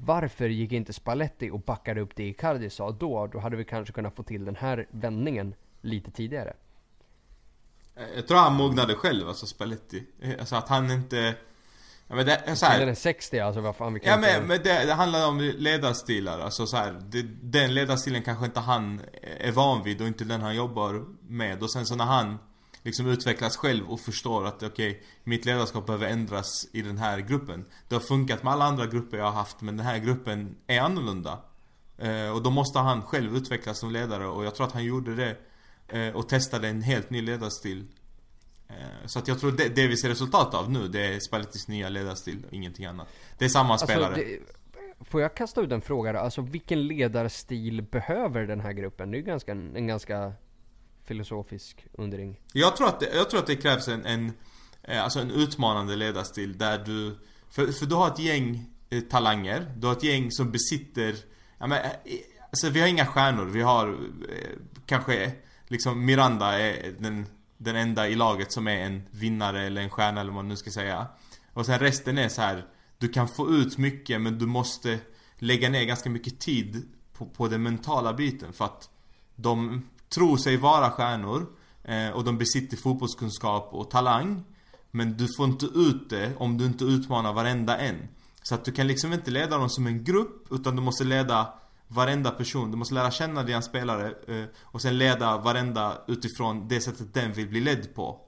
[SPEAKER 3] Varför gick inte Spalletti och backade upp det Icardi sa då? Då hade vi kanske kunnat få till den här vändningen lite tidigare.
[SPEAKER 2] Eh, Jag tror han mognade själv, alltså Spalletti Eh, Alltså att han inte... Ja men det är så här,
[SPEAKER 3] Den är 60 alltså, vad fan vi kan
[SPEAKER 2] Ja
[SPEAKER 3] inte...
[SPEAKER 2] men, men det, det handlar om ledarstilar, alltså så här, det, Den ledarstilen kanske inte han är van vid och inte den han jobbar med och sen så när han liksom utvecklas själv och förstår att okej, mitt ledarskap behöver ändras i den här gruppen. Det har funkat med alla andra grupper jag har haft men den här gruppen är annorlunda. Eh, och då måste han själv utvecklas som ledare och jag tror att han gjorde det eh, och testade en helt ny ledarstil. Eh, så att jag tror det, det vi ser resultat av nu, det är Spallettis nya ledarstil och ingenting annat. Det är samma spelare.
[SPEAKER 3] Alltså, det, får jag kasta ut en fråga då? Alltså vilken ledarstil behöver den här gruppen? Det är ju ganska, en ganska filosofisk undring.
[SPEAKER 2] Jag tror att det, jag tror att det krävs en, en, eh, alltså en utmanande ledarstil där du... För, för du har ett gäng eh, talanger, du har ett gäng som besitter... Ja, men, eh, alltså vi har inga stjärnor, vi har kanske liksom Miranda är den, den enda i laget som är en vinnare eller en stjärna eller vad man nu ska säga. Och sen resten är så här. Du kan få ut mycket men du måste lägga ner ganska mycket tid på, på den mentala biten för att de tror sig vara stjärnor eh, och de besitter fotbollskunskap och talang. Men du får inte ut det om du inte utmanar varenda en. Så att du kan liksom inte leda dem som en grupp utan du måste leda varenda person. Du måste lära känna dina spelare eh, och sen leda varenda utifrån det sättet den vill bli ledd på.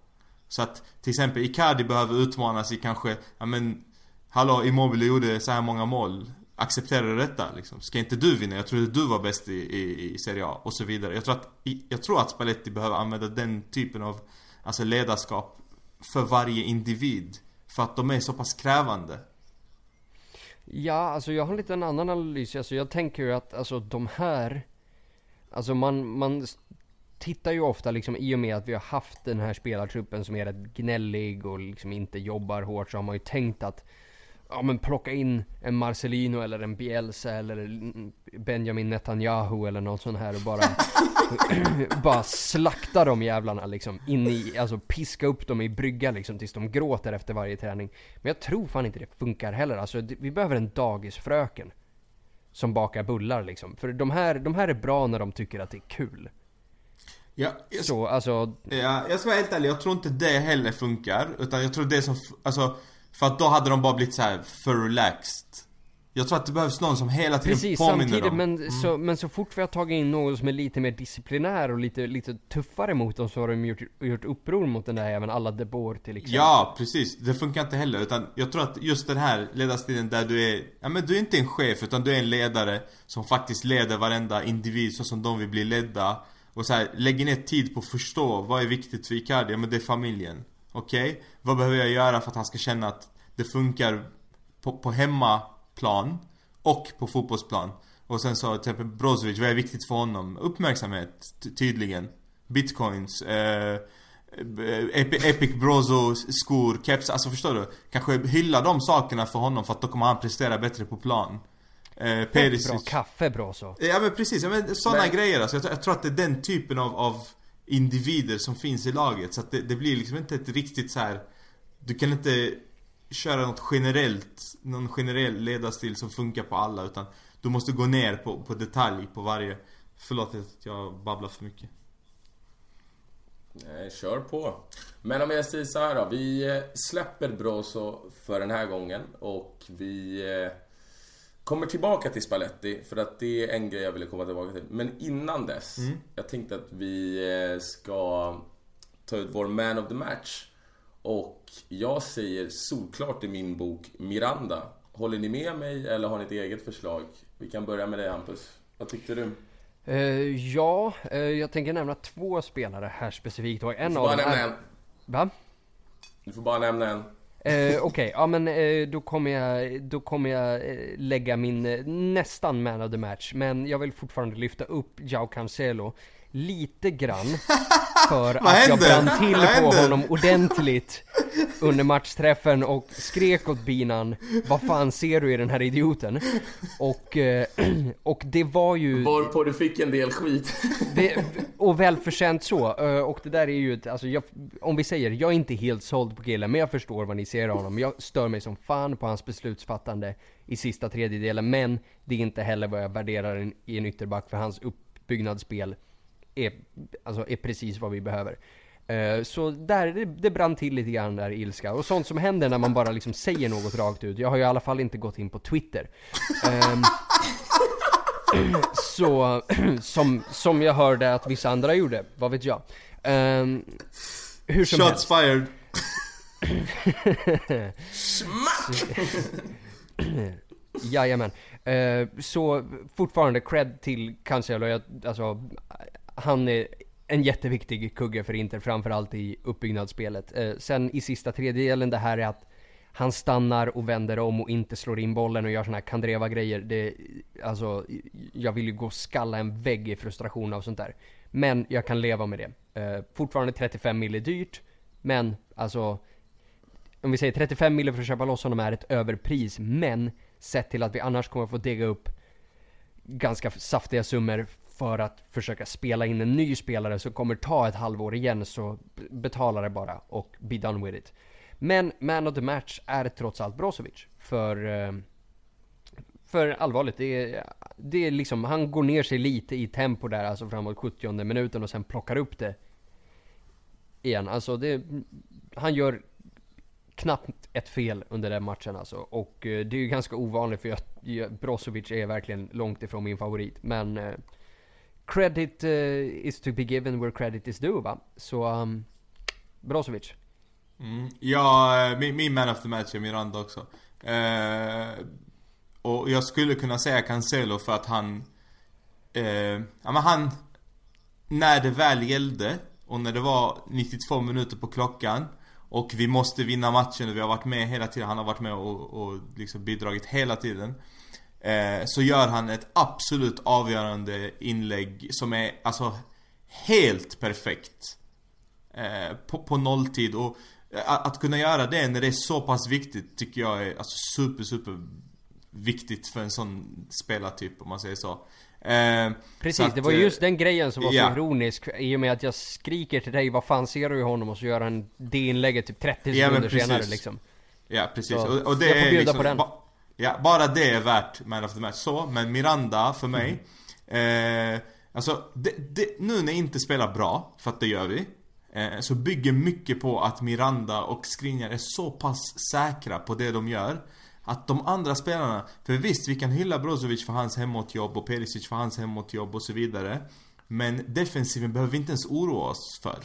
[SPEAKER 2] Så att till exempel Icardi behöver utmanas i kanske, ja men Hallå Immobile gjorde så här många mål Accepterar du detta liksom? Ska inte du vinna? Jag trodde du var bäst i, i, i Serie A och så vidare Jag tror att, jag tror att Spalletti behöver använda den typen av Alltså ledarskap För varje individ För att de är så pass krävande
[SPEAKER 3] Ja, alltså jag har lite en annan analys. Alltså jag tänker ju att alltså de här... Alltså man, man tittar ju ofta liksom i och med att vi har haft den här spelartruppen som är rätt gnällig och liksom inte jobbar hårt så har man ju tänkt att Ja men plocka in en Marcelino eller en Bielsa eller en Benjamin Netanyahu eller någon sån här och bara Bara slakta de jävlarna liksom in i, alltså piska upp dem i brygga liksom tills de gråter efter varje träning Men jag tror fan inte det funkar heller, alltså vi behöver en dagisfröken som bakar bullar liksom. För de här, de här är bra när de tycker att det är kul.
[SPEAKER 2] Ja, jag,
[SPEAKER 3] Så alltså,
[SPEAKER 2] ja, jag ska vara helt ärlig, jag tror inte det heller funkar. Utan jag tror det som, alltså, för att då hade de bara blivit så här för relaxed. Jag tror att det behövs någon som hela tiden
[SPEAKER 3] precis
[SPEAKER 2] påminner
[SPEAKER 3] samtidigt
[SPEAKER 2] dem.
[SPEAKER 3] men, så, men så fort vi har tagit in någon som är lite mer disciplinär och lite, lite tuffare mot dem så har de gjort, gjort uppror mot den där även alla de Boer till exempel.
[SPEAKER 2] Ja, precis. Det funkar inte heller. Utan jag tror att just den här ledarstilen där du är, ja men du är inte en chef utan du är en ledare som faktiskt leder varenda individ så som de vill bli ledda. Och så här, lägger ner tid på att förstå vad är viktigt för Icardi? Ja men det är familjen. Okej? Vad behöver jag göra för att han ska känna att det funkar på, på hemmaplan och på fotbollsplan? Och sen så till exempel Brozovic, vad är viktigt för honom? Uppmärksamhet, ty- tydligen. Bitcoins, eh, Epic, Epic Brozo skor, keps, alltså förstår du? Kanske hylla de sakerna för honom för att då kommer han prestera bättre på plan. Eh,
[SPEAKER 3] Bra kaffe bra så.
[SPEAKER 2] Ja men precis, ja, men sådana
[SPEAKER 1] Men-
[SPEAKER 2] grejer alltså. jag, tror- jag tror att det är den typen av, av individer som finns i laget. Så att det, det blir liksom inte ett riktigt så här. Du kan inte köra något generellt, någon generell ledarstil som funkar på alla utan du måste gå ner på, på detalj på varje Förlåt att jag babblar för mycket.
[SPEAKER 1] Nej, kör på. Men om jag säger så här då. Vi släpper Broso för den här gången och vi eh, kommer tillbaka till Spalletti för att det är en grej jag ville komma tillbaka till. Men innan dess, jag tänkte att vi eh, ska ta ut vår Man of the Match. Och jag säger solklart i min bok Miranda. Håller ni med mig eller har ni ett eget förslag? Vi kan börja med dig Hampus. Vad tyckte du?
[SPEAKER 3] Eh, ja, eh, jag tänker nämna två spelare här specifikt och en
[SPEAKER 1] Du får
[SPEAKER 3] av
[SPEAKER 1] bara
[SPEAKER 3] dem
[SPEAKER 1] nämna
[SPEAKER 3] är...
[SPEAKER 1] en.
[SPEAKER 3] Va?
[SPEAKER 1] Du får bara nämna en.
[SPEAKER 3] Eh, Okej, ja men eh, då kommer jag, då kommer jag eh, lägga min eh, nästan man of the match. Men jag vill fortfarande lyfta upp Jao Cancelo lite grann. För att jag brann till på honom ordentligt under matchträffen och skrek åt binan Vad fan ser du i den här idioten? Och, eh, och det var ju...
[SPEAKER 1] Varpå du fick en del skit.
[SPEAKER 3] Det, och välförtjänt så. Eh, Och det där är ju ett, alltså jag, om vi säger, jag är inte helt såld på killen, men jag förstår vad ni ser av honom. Jag stör mig som fan på hans beslutsfattande i sista tredjedelen, men det är inte heller vad jag värderar i en ytterback, för hans uppbyggnadsspel är, alltså, är precis vad vi behöver. Eh, Så där, det, det brann till lite grann där ilska. Och sånt som händer när man bara liksom säger något rakt ut. Jag har ju i alla fall inte gått in på Twitter. Ehm, så, som, som jag hörde att vissa andra gjorde, vad vet jag. Ehm, hur som
[SPEAKER 2] Shots
[SPEAKER 3] helst.
[SPEAKER 2] fired.
[SPEAKER 3] Jajamän. Eh, så fortfarande cred till Cancelo. Jag, alltså, han är en jätteviktig kugge för Inter, framförallt i uppbyggnadsspelet. Eh, sen i sista tredjedelen, det här är att han stannar och vänder om och inte slår in bollen och gör såna här Kandreva-grejer. Det, alltså, jag vill ju gå och skalla en vägg i frustration av sånt där. Men jag kan leva med det. Eh, fortfarande 35 mil är dyrt, men alltså om vi säger 35 mille för att köpa loss honom är ett överpris, men sett till att vi annars kommer få dega upp ganska saftiga summor för att försöka spela in en ny spelare som kommer ta ett halvår igen så betala det bara och be done with it. Men man of the match är trots allt Brozovic. För, eh, för allvarligt, det är, det är liksom, han går ner sig lite i tempo där, alltså framåt 70 minuten och sen plockar upp det igen. Alltså det, han gör knappt ett fel under den matchen alltså. Och eh, det är ju ganska ovanligt för jag, jag, Brozovic är verkligen långt ifrån min favorit. Men eh, credit uh, is to be given where credit is due va? Så um, Brozovic.
[SPEAKER 2] Mm. Ja, eh, min, min man of the match är Miranda också. Uh, och jag skulle kunna säga Cancelo för att han... Uh, ja men han... När det väl gällde och när det var 92 minuter på klockan och vi måste vinna matchen och vi har varit med hela tiden. Han har varit med och, och liksom bidragit hela tiden. Eh, så gör han ett absolut avgörande inlägg som är alltså helt perfekt. Eh, på, på nolltid och att, att kunna göra det när det är så pass viktigt tycker jag är alltså super, super viktigt för en sån spelartyp om man säger så. Eh,
[SPEAKER 3] Precis,
[SPEAKER 2] att,
[SPEAKER 3] det var ju
[SPEAKER 2] eh,
[SPEAKER 3] just den grejen som var
[SPEAKER 2] ja.
[SPEAKER 3] så ironisk i och med att jag skriker till dig vad fan ser du i honom och så gör han det inlägget typ 30
[SPEAKER 2] Ja, men
[SPEAKER 3] sekunder senare
[SPEAKER 2] precis.
[SPEAKER 3] liksom.
[SPEAKER 2] Ja precis,
[SPEAKER 3] Så,
[SPEAKER 2] och, och det
[SPEAKER 3] jag får
[SPEAKER 2] är
[SPEAKER 3] bjuda
[SPEAKER 2] liksom
[SPEAKER 3] på den.
[SPEAKER 2] ba- Ja, bara det är värt Man of the Match. Så, men Miranda för mig. Eh, alltså, det, det, nu när inte spelar bra, för att det gör vi. Eh, så bygger mycket på att Miranda och Skriniar är så pass säkra på det de gör. Att de andra spelarna, för visst vi kan hylla Brozovic för hans hemåtjobb och Perisic för hans hemåtjobb och så vidare. Men defensiven behöver vi inte ens oroa oss för.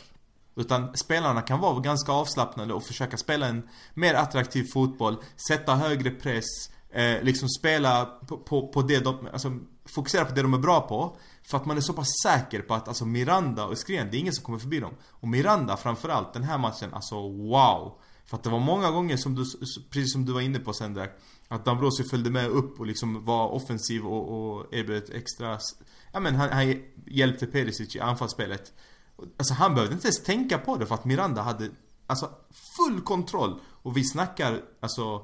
[SPEAKER 2] Utan spelarna kan vara ganska avslappnade och försöka spela en mer attraktiv fotboll, sätta högre press, eh, liksom spela på, på, på det de, alltså fokusera på det de är bra på. För att man är så pass säker på att alltså Miranda och Skriniar, det är ingen som kommer förbi dem. Och Miranda framförallt, den här matchen, alltså wow! För att det var många gånger som du, precis som du var inne på sen där Att Dambrosio följde med upp och liksom var offensiv och, och erbjöd ett extra Ja men han, han hjälpte Perisic i anfallsspelet Alltså han behövde inte ens tänka på det för att Miranda hade Alltså full kontroll Och vi snackar alltså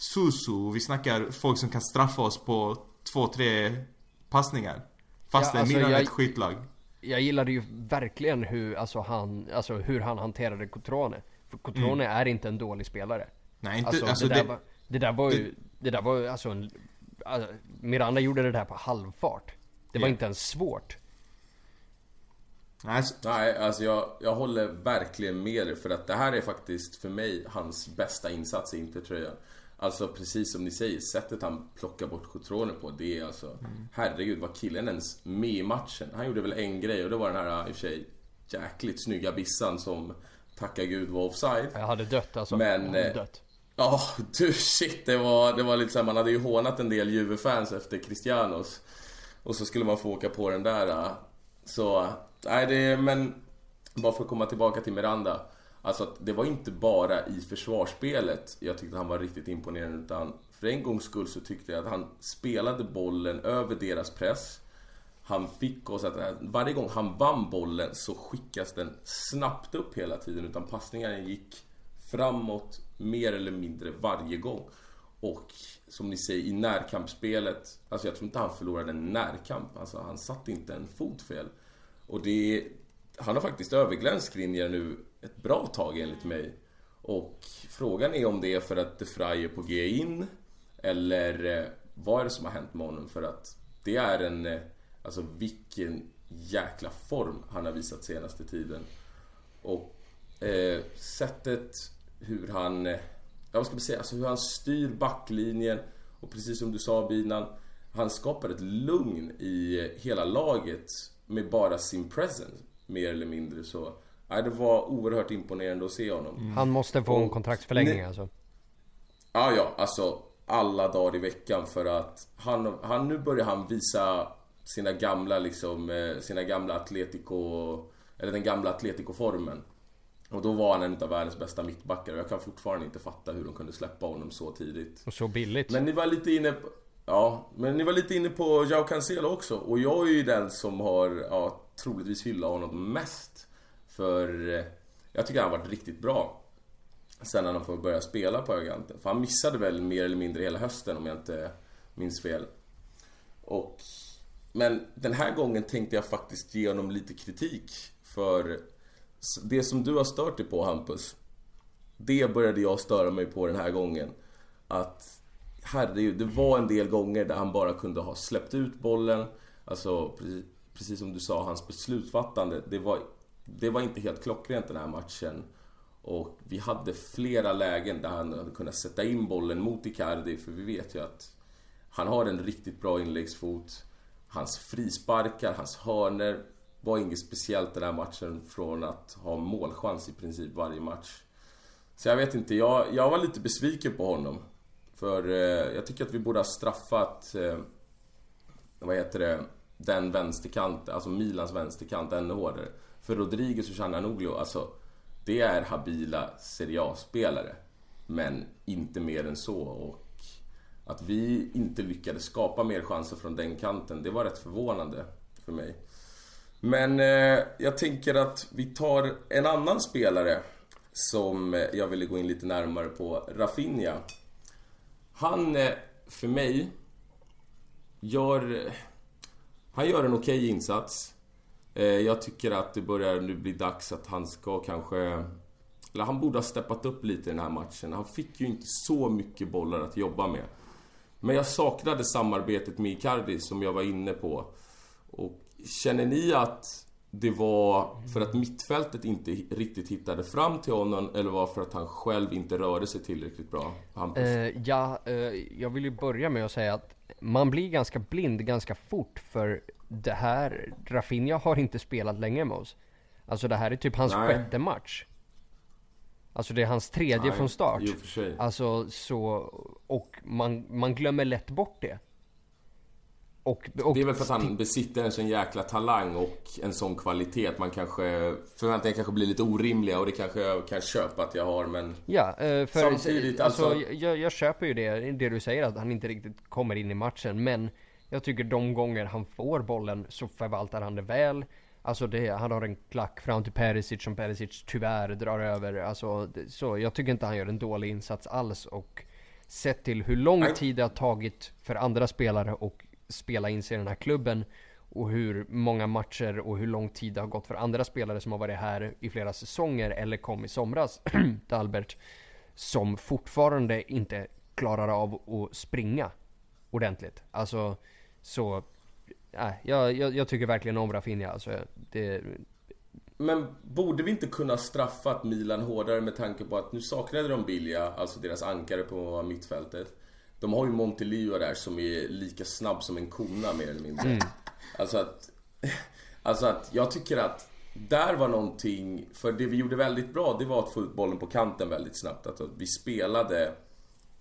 [SPEAKER 2] Susu, vi snackar folk som kan straffa oss på två, tre passningar Fast ja, alltså, Milan är ett skitlag
[SPEAKER 3] Jag gillade ju verkligen hur, alltså han, alltså hur han hanterade Cotrone för Cotrone mm. är inte en dålig spelare.
[SPEAKER 2] Nej, inte, alltså, alltså
[SPEAKER 3] det, där det, var, det där var ju, det, där var alltså en, alltså, Miranda gjorde det där på halvfart. Det var inte ens svårt.
[SPEAKER 1] Nej, Nej alltså jag, jag håller verkligen med dig för att det här är faktiskt för mig hans bästa insats i Intertröjan. Alltså precis som ni säger, sättet han plockar bort Cotrone på, det är alltså... Mm. Herregud, var killen ens med i matchen? Han gjorde väl en grej och det var den här i och för sig jäkligt snygga bissan som tacka gud var offside.
[SPEAKER 3] Jag hade dött alltså.
[SPEAKER 1] Men...
[SPEAKER 3] Jag hade dött.
[SPEAKER 1] Ja, oh, du shit. Det var, det var lite såhär, man hade ju hånat en del Juve-fans efter Cristianos. Och så skulle man få åka på den där. Så, nej det, men... Bara för att komma tillbaka till Miranda. Alltså det var inte bara i försvarsspelet jag tyckte han var riktigt imponerande utan för en gångs skull så tyckte jag att han spelade bollen över deras press. Han fick oss att varje gång han vann bollen så skickas den snabbt upp hela tiden utan passningarna gick framåt mer eller mindre varje gång. Och som ni säger i närkampsspelet, alltså jag tror inte han förlorade en närkamp. Alltså han satte inte en fot fel. Och det... Han har faktiskt överglänst Skriniar nu ett bra tag enligt mig. Och frågan är om det är för att De Frey är på G in eller eh, vad är det som har hänt med honom? För att det är en eh, Alltså vilken jäkla form han har visat senaste tiden. Och eh, sättet hur han, eh, ja vad ska man säga, alltså hur han styr backlinjen. Och precis som du sa Binan, han skapar ett lugn i hela laget med bara sin presence. Mer eller mindre så. Nej, det var oerhört imponerande att se honom.
[SPEAKER 3] Mm. Han måste få och, en kontraktsförlängning alltså?
[SPEAKER 1] Ja, ja, alltså alla dagar i veckan för att han, han nu börjar han visa sina gamla liksom, eh, sina gamla Atletico, eller den gamla Atletico-formen. Och då var han en av världens bästa mittbackar och jag kan fortfarande inte fatta hur de kunde släppa honom så tidigt.
[SPEAKER 3] Och så billigt.
[SPEAKER 1] Men ni var lite inne på, Ja, men ni var lite inne på Jao Cancelo också och jag är ju den som har, ja, troligtvis hyllat honom mest. För eh, jag tycker han har varit riktigt bra. Sen när han får börja spela på Öganten. För han missade väl mer eller mindre hela hösten om jag inte minns fel. Och men den här gången tänkte jag faktiskt ge honom lite kritik för det som du har stört dig på Hampus Det började jag störa mig på den här gången Att Herregud, det var en del gånger där han bara kunde ha släppt ut bollen Alltså precis, precis som du sa, hans beslutsfattande Det var, det var inte helt klockrent den här matchen Och vi hade flera lägen där han hade kunnat sätta in bollen mot Icardi För vi vet ju att Han har en riktigt bra inläggsfot Hans frisparkar, hans hörner var inget speciellt den här matchen från att ha målchans i princip varje match. Så jag vet inte, jag, jag var lite besviken på honom. För eh, jag tycker att vi borde ha straffat, eh, vad heter det, den vänsterkanten, alltså Milans vänsterkant ännu hårdare. För Rodriguez och Chananoglu, alltså det är habila Serie A-spelare. Men inte mer än så. Och att vi inte lyckades skapa mer chanser från den kanten, det var rätt förvånande för mig. Men eh, jag tänker att vi tar en annan spelare som eh, jag ville gå in lite närmare på, Rafinha. Han, eh, för mig, gör... Eh, han gör en okej okay insats. Eh, jag tycker att det börjar nu bli dags att han ska kanske... Eller han borde ha steppat upp lite i den här matchen. Han fick ju inte så mycket bollar att jobba med. Men jag saknade samarbetet med Icardi som jag var inne på. Och känner ni att det var för att mittfältet inte riktigt hittade fram till honom eller var för att han själv inte rörde sig tillräckligt bra?
[SPEAKER 3] Uh, ja, uh, jag vill ju börja med att säga att man blir ganska blind ganska fort för det här, Rafinha har inte spelat länge med oss. Alltså det här är typ hans Nej. sjätte match. Alltså det är hans tredje Nej, från start.
[SPEAKER 1] Jo, för sig.
[SPEAKER 3] Alltså så, och man, man glömmer lätt bort det.
[SPEAKER 1] Och, och, det är väl för att han besitter en sån jäkla talang och en sån kvalitet man kanske Förväntningarna kanske blir lite orimliga och det kanske jag kan köpa att jag har men
[SPEAKER 3] Ja, eh, för samtidigt alltså, alltså jag, jag köper ju det, det du säger att han inte riktigt kommer in i matchen men Jag tycker de gånger han får bollen så förvaltar han det väl Alltså det, han har en klack fram till Perisic som Perisic tyvärr drar över. Alltså, så jag tycker inte han gör en dålig insats alls. Och sett till hur lång tid det har tagit för andra spelare att spela in sig i den här klubben. Och hur många matcher och hur lång tid det har gått för andra spelare som har varit här i flera säsonger eller kom i somras till Albert. Som fortfarande inte klarar av att springa ordentligt. Alltså, så nej, jag, jag, jag, tycker verkligen om Rafinha alltså. Det...
[SPEAKER 1] Men borde vi inte kunna straffat Milan hårdare med tanke på att nu saknade de Bilja, alltså deras ankare på mittfältet. De har ju Montelio där som är lika snabb som en kona mer eller mindre. Mm. Alltså att... Alltså att jag tycker att där var någonting, för det vi gjorde väldigt bra det var att få ut bollen på kanten väldigt snabbt. Att vi spelade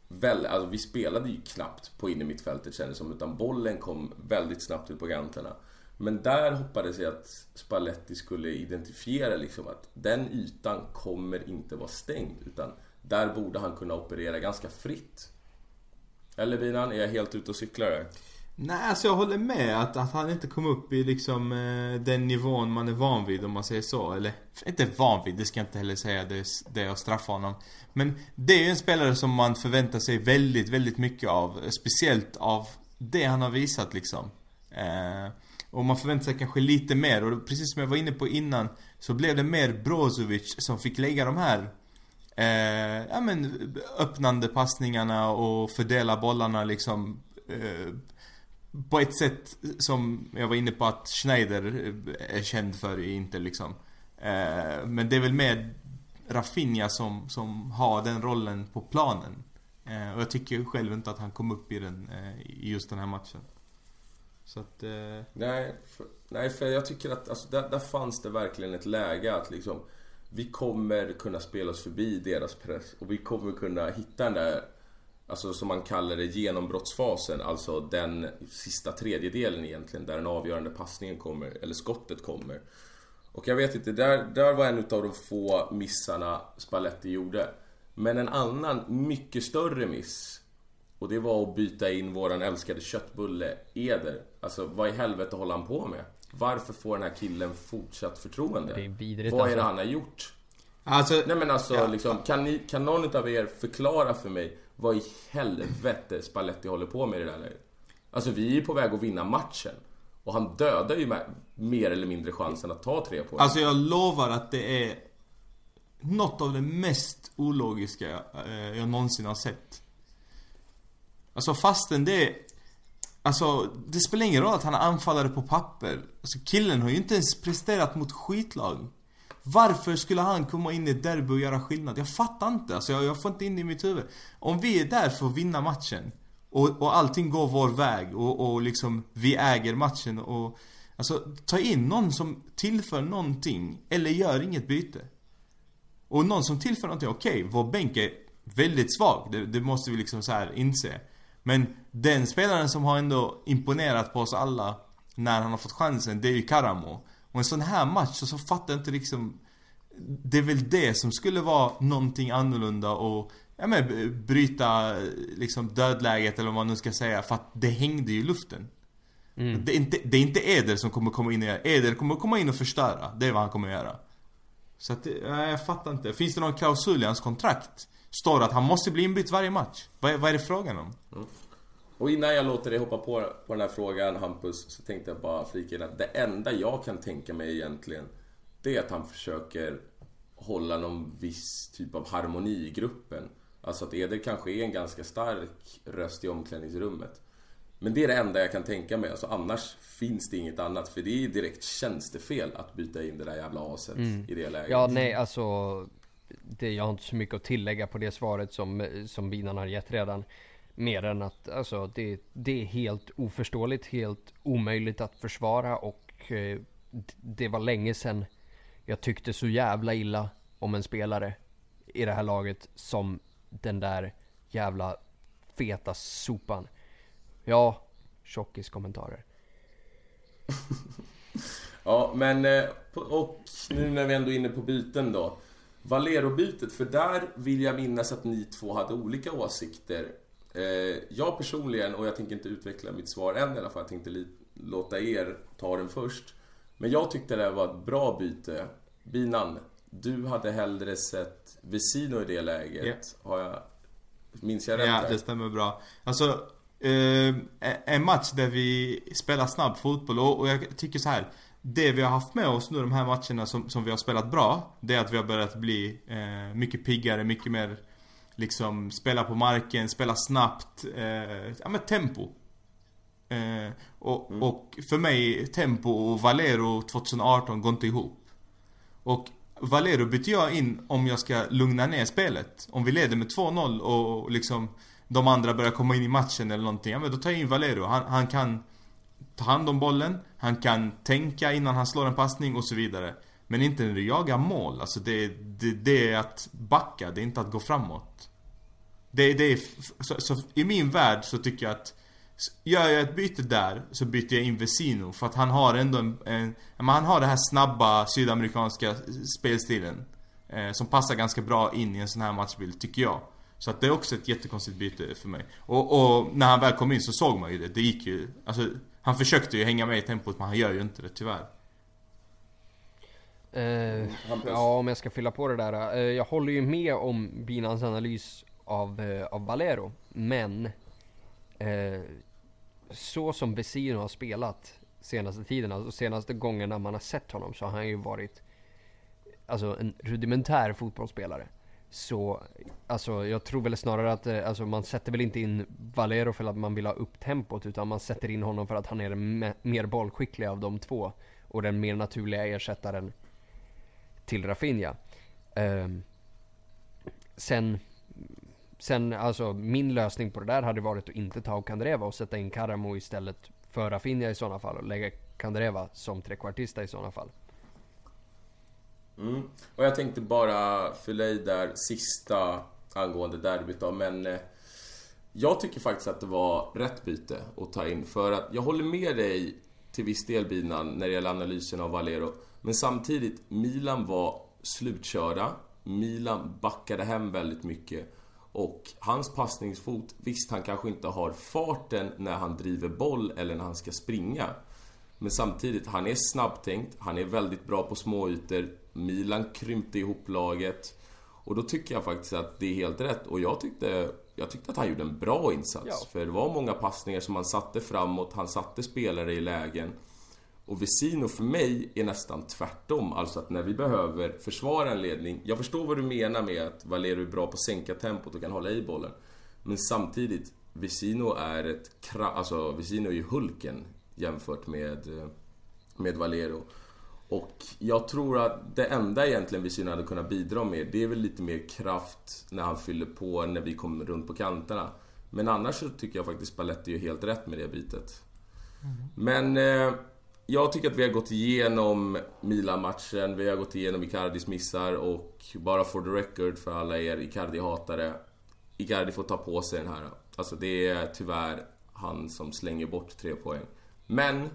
[SPEAKER 1] väl, alltså vi spelade ju knappt på innermittfältet kändes som, utan bollen kom väldigt snabbt ut på kanterna. Men där hoppades jag att Spalletti skulle identifiera liksom att den ytan kommer inte vara stängd, utan där borde han kunna operera ganska fritt. Eller Binan, är jag helt ute och cyklar där?
[SPEAKER 2] Nej, alltså jag håller med att, att han inte kom upp i liksom eh, den nivån man är van vid om man säger så. Eller, inte van vid, det ska jag inte heller säga, det, det är att straffa honom. Men det är ju en spelare som man förväntar sig väldigt, väldigt mycket av. Speciellt av det han har visat liksom. Eh, och man förväntar sig kanske lite mer och precis som jag var inne på innan så blev det mer Brozovic som fick lägga de här eh, ja men öppnande passningarna och fördela bollarna liksom eh, på ett sätt som jag var inne på att Schneider eh, är känd för i Inter liksom. Eh, men det är väl mer Rafinha som, som har den rollen på planen. Eh, och jag tycker själv inte att han kom upp i den eh, i just den här matchen. Så att...
[SPEAKER 1] Eh, nej, för, nej, för jag tycker att alltså, där, där fanns det verkligen ett läge att liksom vi kommer kunna spela oss förbi deras press och vi kommer kunna hitta den där Alltså som man kallar det genombrottsfasen, alltså den sista tredjedelen egentligen där den avgörande passningen kommer, eller skottet kommer. Och jag vet inte, där, där var en av de få missarna Spalletti gjorde. Men en annan, mycket större miss och det var att byta in våran älskade köttbulle Eder. Alltså vad i helvete håller han på med? Varför får den här killen fortsatt förtroende? Det är vidrigt, Vad är det alltså. han har gjort? Alltså, Nej men alltså, ja. liksom, kan, ni, kan någon av er förklara för mig vad i helvete Spalletti håller på med i det där läget? Alltså vi är på väg att vinna matchen. Och han dödar ju med, mer eller mindre chansen att ta tre poäng.
[SPEAKER 2] Alltså jag lovar att det är något av det mest ologiska eh, jag någonsin har sett. Alltså fastän det Alltså, det spelar ingen roll att han är anfallare på papper. Alltså killen har ju inte ens presterat mot skitlag. Varför skulle han komma in i ett derby och göra skillnad? Jag fattar inte. Alltså jag, jag får inte in det i mitt huvud. Om vi är där för att vinna matchen och, och allting går vår väg och, och liksom vi äger matchen och Alltså ta in någon som tillför någonting eller gör inget byte. Och någon som tillför någonting, okej, okay, vår bänk är väldigt svag. Det, det måste vi liksom så här inse. Men den spelaren som har ändå imponerat på oss alla när han har fått chansen, det är ju Karamo. Och en sån här match så, så fattar jag inte liksom Det är väl det som skulle vara någonting annorlunda och Ja men bryta liksom dödläget eller vad man nu ska säga för att det hängde ju i luften. Mm. Det, är inte, det är inte Eder som kommer komma in och göra Eder kommer komma in och förstöra. Det är vad han kommer göra. Så att, ja, jag fattar inte. Finns det någon klausul i hans kontrakt? Står det att han måste bli inbytt varje match? Vad, vad är det frågan om? Mm.
[SPEAKER 1] Och innan jag låter dig hoppa på, på den här frågan Hampus, så tänkte jag bara flika in att det enda jag kan tänka mig egentligen, det är att han försöker hålla någon viss typ av harmoni i gruppen. Alltså att Eder kanske är en ganska stark röst i omklädningsrummet. Men det är det enda jag kan tänka mig. Alltså annars finns det inget annat. För det är direkt tjänstefel att byta in det där jävla aset mm. i det läget.
[SPEAKER 3] Ja, nej alltså. Det, jag har inte så mycket att tillägga på det svaret som, som Binan har gett redan. Mer än att alltså, det, det är helt oförståeligt, helt omöjligt att försvara och eh, det var länge sedan jag tyckte så jävla illa om en spelare i det här laget som den där jävla feta sopan. Ja, tjockiskommentarer.
[SPEAKER 1] ja, men eh, och nu när vi ändå är inne på byten då. Valero-bytet, för där vill jag minnas att ni två hade olika åsikter. Eh, jag personligen, och jag tänker inte utveckla mitt svar än i alla fall, jag tänkte låta er ta den först. Men jag tyckte det var ett bra byte. Binan, du hade hellre sett Vesino i det läget. Yeah. Har jag, minns jag rätt?
[SPEAKER 2] Ja, det stämmer bra. Alltså, eh, en match där vi spelar snabb fotboll och, och jag tycker så här. Det vi har haft med oss nu de här matcherna som, som vi har spelat bra Det är att vi har börjat bli eh, mycket piggare, mycket mer Liksom spela på marken, spela snabbt, eh, ja men tempo eh, och, mm. och för mig, tempo och Valero 2018 går inte ihop Och Valero byter jag in om jag ska lugna ner spelet Om vi leder med 2-0 och liksom de andra börjar komma in i matchen eller någonting, ja men då tar jag in Valero. Han, han kan ta hand om bollen, han kan tänka innan han slår en passning och så vidare. Men inte när du jagar mål. Alltså det, det, det är att backa, det är inte att gå framåt. Det, det är, så, så, i min värld så tycker jag att Gör jag ett byte där så byter jag in Vesino för att han har ändå en, en Han har den här snabba sydamerikanska spelstilen eh, Som passar ganska bra in i en sån här matchbild, tycker jag så att det är också ett jättekonstigt byte för mig. Och, och, när han väl kom in så såg man ju det. Det gick ju... Alltså, han försökte ju hänga med i tempot men han gör ju inte det tyvärr.
[SPEAKER 3] Uh, ja, om jag ska fylla på det där. Uh, jag håller ju med om Binans analys av, eh, av Valero. Men eh, så som Vesino har spelat senaste tiden, alltså senaste gångerna man har sett honom så har han ju varit alltså en rudimentär fotbollsspelare. Så, alltså jag tror väl snarare att eh, alltså, man sätter väl inte in Valero för att man vill ha upp tempot utan man sätter in honom för att han är den mer bollskickliga av de två. Och den mer naturliga ersättaren till Rafinha. Eh, sen, sen alltså min lösning på det där hade varit att inte ta Kandreva och sätta in Karamo istället för Rafinha i sådana fall och lägga Kandreva som trekvartista i sådana fall.
[SPEAKER 1] Mm. Och jag tänkte bara fylla i där sista angående derbyt då, men eh, jag tycker faktiskt att det var rätt byte att ta in. För att jag håller med dig till viss del Binan när det gäller analysen av Valero. Men samtidigt, Milan var slutkörda. Milan backade hem väldigt mycket. Och hans passningsfot, visst han kanske inte har farten när han driver boll eller när han ska springa. Men samtidigt, han är snabbtänkt, han är väldigt bra på småytor. Milan krympte ihop laget. Och då tycker jag faktiskt att det är helt rätt. Och jag tyckte, jag tyckte att han gjorde en bra insats. Ja. För det var många passningar som han satte framåt, han satte spelare i lägen. Och Vesino för mig är nästan tvärtom. Alltså att när vi behöver försvara en ledning. Jag förstår vad du menar med att Valero är bra på att sänka tempot och kan hålla i bollen. Men samtidigt, Vesino är ett... Alltså, Vesino är ju Hulken jämfört med, med Valero. Och jag tror att det enda egentligen Visino hade kunnat bidra med, det är väl lite mer kraft när han fyller på, när vi kommer runt på kanterna. Men annars så tycker jag faktiskt Paletti är helt rätt med det bytet. Mm. Men eh, jag tycker att vi har gått igenom Milan-matchen, vi har gått igenom Icardis missar och bara for the record för alla er Icardi-hatare. Icardi får ta på sig den här. Alltså det är tyvärr han som slänger bort tre poäng. Men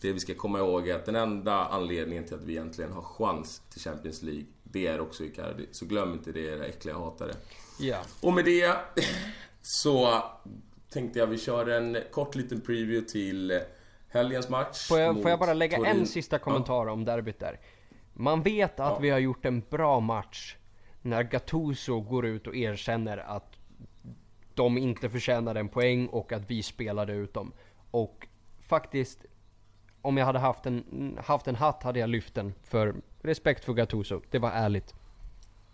[SPEAKER 1] det vi ska komma ihåg är att den enda anledningen till att vi egentligen har chans till Champions League, det är också Icardi. Så glöm inte det, era äckliga hatare.
[SPEAKER 3] Ja.
[SPEAKER 1] Och med det så tänkte jag vi kör en kort liten preview till helgens match.
[SPEAKER 3] Får jag, får jag bara lägga Torin. en sista kommentar om derbyt där? Man vet att ja. vi har gjort en bra match när Gattuso går ut och erkänner att de inte förtjänade en poäng och att vi spelade ut dem. Och faktiskt, om jag hade haft en, haft en hatt hade jag lyft den för respekt för Gattuso. Det var ärligt.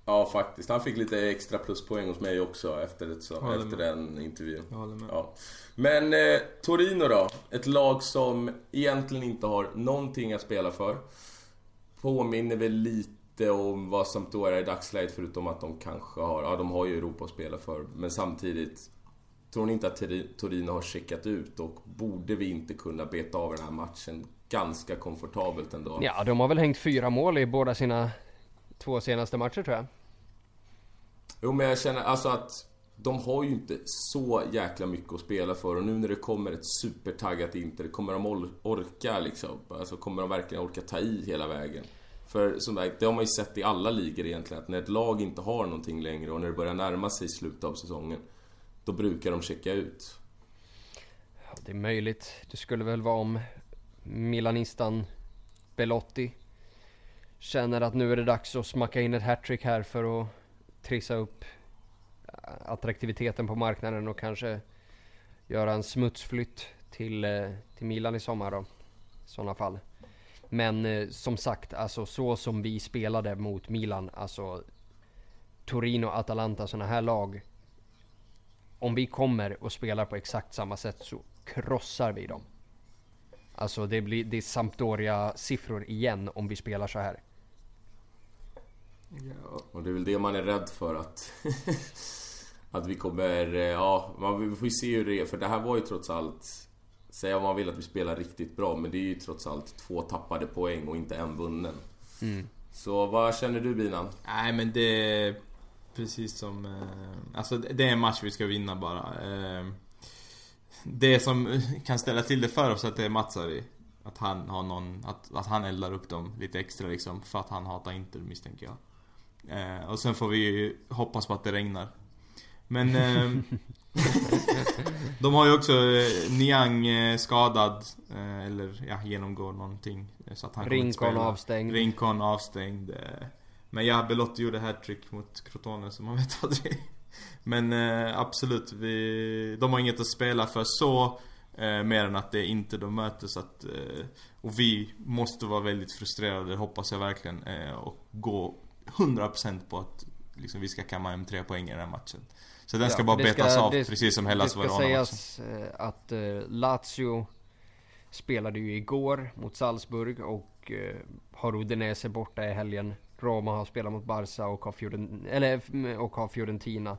[SPEAKER 1] Ja, faktiskt. Han fick lite extra pluspoäng hos mig också efter, ett, så, efter
[SPEAKER 2] med.
[SPEAKER 1] den intervjun.
[SPEAKER 2] Jag håller med.
[SPEAKER 1] Ja. Men eh, Torino då? Ett lag som egentligen inte har någonting att spela för. Påminner väl lite om vad Sampdoria är i dagsläget förutom att de kanske har, ja de har ju Europa att spela för. Men samtidigt, tror ni inte att Tori- Torino har checkat ut och borde vi inte kunna beta av den här matchen ganska komfortabelt ändå?
[SPEAKER 3] Ja, de har väl hängt fyra mål i båda sina två senaste matcher tror jag.
[SPEAKER 1] Jo men jag känner alltså att de har ju inte så jäkla mycket att spela för och nu när det kommer ett supertaggat Inter, kommer de orka liksom? Alltså kommer de verkligen orka ta i hela vägen? För som sagt, det har man ju sett i alla ligor egentligen, att när ett lag inte har någonting längre och när det börjar närma sig slutet av säsongen, då brukar de checka ut.
[SPEAKER 3] Ja, det är möjligt. Det skulle väl vara om Milanistan Belotti känner att nu är det dags att smacka in ett hattrick här för att trissa upp attraktiviteten på marknaden och kanske göra en smutsflytt till, eh, till Milan i sommar då. I sådana fall. Men eh, som sagt, alltså så som vi spelade mot Milan, alltså Torino, Atalanta, sådana här lag. Om vi kommer och spelar på exakt samma sätt så krossar vi dem. Alltså det blir, det är Sampdoria-siffror igen om vi spelar så här.
[SPEAKER 2] Ja.
[SPEAKER 1] Och det är väl det man är rädd för att... att vi kommer... eh, Ja, man, vi får ju se hur det är. För det här var ju trots allt... Säga om man vill att vi spelar riktigt bra, men det är ju trots allt två tappade poäng och inte en vunnen. Så vad känner du Binan?
[SPEAKER 2] Nej men det är precis som... Eh, alltså det är en match vi ska vinna bara. Eh, det som kan ställa till det för oss att det är Matsari. Att han har någon, att, att han eldar upp dem lite extra liksom. För att han hatar Inter misstänker jag. Eh, och sen får vi hoppas på att det regnar. Men... Eh, de har ju också eh, Niang eh, skadad. Eh, eller ja, genomgår någonting. Så att han spela.
[SPEAKER 3] avstängd.
[SPEAKER 2] Rincon avstängd. Men ja, Belotti gjorde hattrick mot Crotone så man vet aldrig. Men absolut, vi, de har inget att spela för så. Mer än att det är inte de möter så att... Och vi måste vara väldigt frustrerade, hoppas jag verkligen. Och gå 100% på att liksom, vi ska kamma hem tre poäng i den här matchen. Så den ska
[SPEAKER 3] Ja,
[SPEAKER 2] bara
[SPEAKER 3] det ska-
[SPEAKER 2] betas av
[SPEAKER 3] det-
[SPEAKER 2] precis som
[SPEAKER 3] Det
[SPEAKER 2] Hellas
[SPEAKER 3] ska
[SPEAKER 2] Verona-matchen.
[SPEAKER 3] sägas eh, att eh, Lazio spelade ju igår mot Salzburg och eh, har Udinese borta i helgen. Roma har spelat mot Barca och har, Fioren, eller, mm, och har Fiorentina.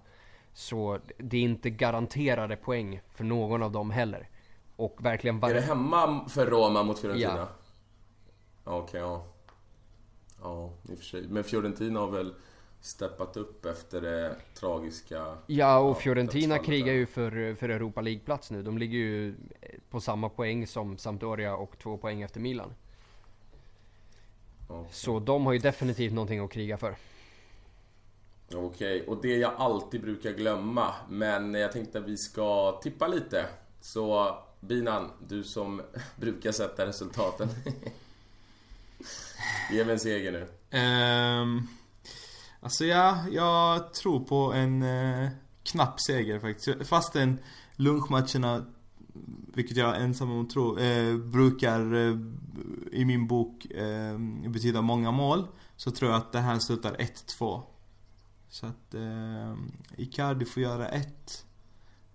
[SPEAKER 3] Så det är inte garanterade poäng för någon av dem heller. Och verkligen
[SPEAKER 1] Är det
[SPEAKER 3] var-
[SPEAKER 1] hemma för Roma mot Fiorentina?
[SPEAKER 3] Ja.
[SPEAKER 1] Okej, ja. Ja, i och för sig. Men Fiorentina har väl steppat upp efter det tragiska...
[SPEAKER 3] Ja och Fiorentina krigar ju för, för Europa League-plats nu. De ligger ju på samma poäng som Sampdoria och två poäng efter Milan.
[SPEAKER 1] Ja.
[SPEAKER 3] Så de har ju definitivt någonting att kriga för.
[SPEAKER 1] Okej, och det jag alltid brukar glömma, men jag tänkte att vi ska tippa lite. Så Binan, du som brukar sätta resultaten. Ge mig en seger nu.
[SPEAKER 2] Um, alltså ja, jag tror på en uh, knapp seger faktiskt. Fastän lunchmatcherna, vilket jag är ensam om att tro, uh, brukar uh, i min bok uh, betyda många mål. Så tror jag att det här slutar 1-2. Så att eh, Icardi får göra ett.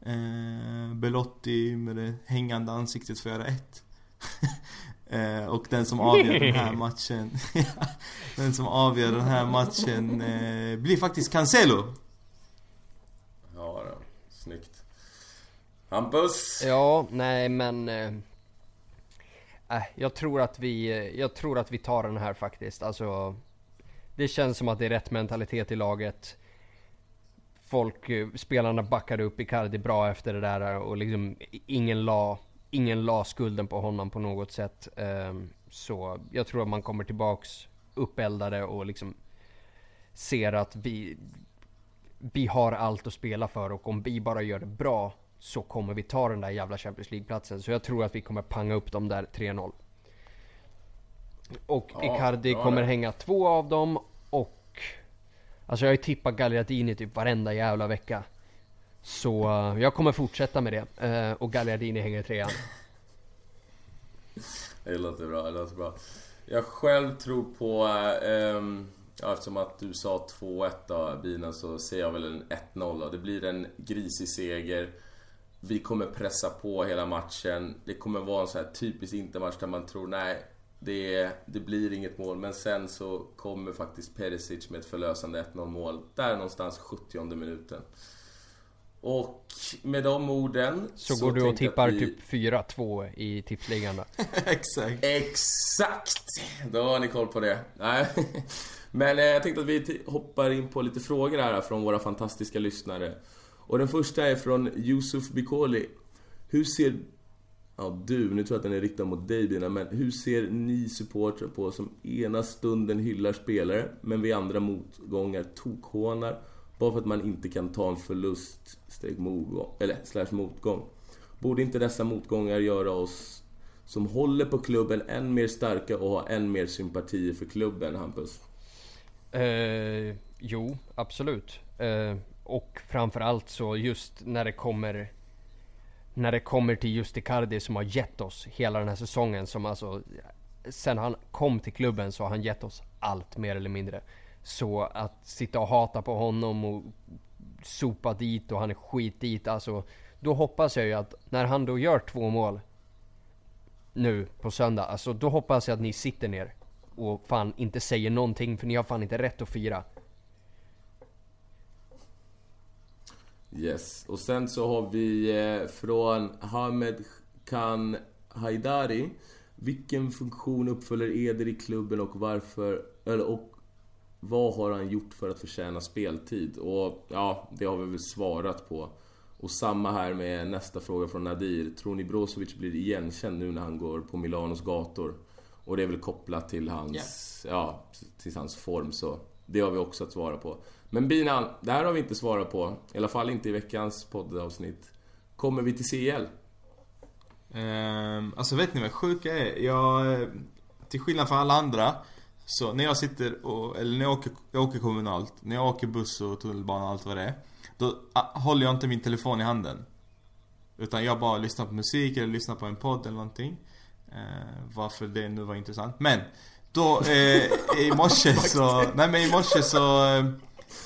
[SPEAKER 2] Eh, Belotti med det hängande ansiktet får göra ett. eh, och den som avgör den här matchen Den som avgör den här matchen eh, blir faktiskt Cancelo.
[SPEAKER 1] Ja, då. snyggt. Hampus?
[SPEAKER 3] Ja, nej men... Eh, äh, jag tror att vi, eh, jag tror att vi tar den här faktiskt. Alltså, det känns som att det är rätt mentalitet i laget. Folk, eh, spelarna backade upp Icardi bra efter det där och liksom ingen la, ingen la skulden på honom på något sätt. Ehm, så jag tror att man kommer tillbaks uppeldade och liksom ser att vi, vi har allt att spela för och om vi bara gör det bra så kommer vi ta den där jävla Champions League-platsen. Så jag tror att vi kommer panga upp dem där 3-0. Och
[SPEAKER 1] Ja,
[SPEAKER 3] Icardi kommer
[SPEAKER 1] det.
[SPEAKER 3] hänga två av dem och... Alltså jag har ju tippat Gagliardini typ varenda jävla vecka. Så eh, jag kommer fortsätta med det. Eh, och Gagliardini hänger i trean.
[SPEAKER 1] Det låter bra, det låter bra. Jag själv tror på... Um, ja, eftersom att du sa 2-1 då, Bina, så säger jag väl en 1-0 då. Det blir en grisig seger. Vi kommer pressa på hela matchen. Det kommer vara en sån här typisk intermatch där man tror nej, det, det blir inget mål. Men sen så kommer faktiskt Perisic med ett förlösande 1-0 mål. Där någonstans 70 minuten. Och med de orden
[SPEAKER 3] Så, så går du och tippar vi... typ 4-2 i tipsligan då?
[SPEAKER 2] Exakt.
[SPEAKER 1] Exakt! Då har ni koll på det. Nej. Men eh, jag tänkte att vi hoppar in på lite frågor här från våra fantastiska lyssnare. Och den första är från Yusuf Bikoli. Hur ser... Ja, du, nu tror jag att den är riktad mot dig Bina, men hur ser ni supportrar på som ena stunden hyllar spelare, men vid andra motgångar tokhånar bara för att man inte kan ta en förlust, steg motgång, eller slash motgång. Borde inte dessa motgångar göra oss som håller på klubben än mer starka och har än mer sympati för klubben, Hampus?
[SPEAKER 3] Eh, jo, absolut. Eh, och framförallt så just när det kommer när det kommer till just Icardi som har gett oss hela den här säsongen som alltså Sen han kom till klubben så har han gett oss allt mer eller mindre. Så att sitta och hata på honom och sopa dit och han är skit dit. Alltså, då hoppas jag ju att när han då gör två mål nu på söndag. Alltså då hoppas jag att ni sitter ner och fan inte säger någonting för ni har fan inte rätt att fira.
[SPEAKER 1] Yes, och sen så har vi eh, från Hamed Khan Haidari. Vilken funktion uppfyller Eder i klubben och varför, eller, och vad har han gjort för att förtjäna speltid? Och ja, det har vi väl svarat på. Och samma här med nästa fråga från Nadir. Tror ni Brozovic blir igenkänd nu när han går på Milanos gator? Och det är väl kopplat till hans, yeah. ja, till hans form så. Det har vi också att svara på. Men Binan, det här har vi inte svarat på. I alla fall inte i veckans poddavsnitt. Kommer vi till CL?
[SPEAKER 2] Um, ehm, alltså vet ni vad sjuka är? Jag, till skillnad från alla andra så när jag sitter och, eller när jag åker, jag åker kommunalt, när jag åker buss och tunnelbana och allt vad det är. Då ah, håller jag inte min telefon i handen. Utan jag bara lyssnar på musik eller lyssnar på en podd eller någonting. Eh, varför det nu var intressant. Men, då eh, i morse så, nej men i morse så, eh,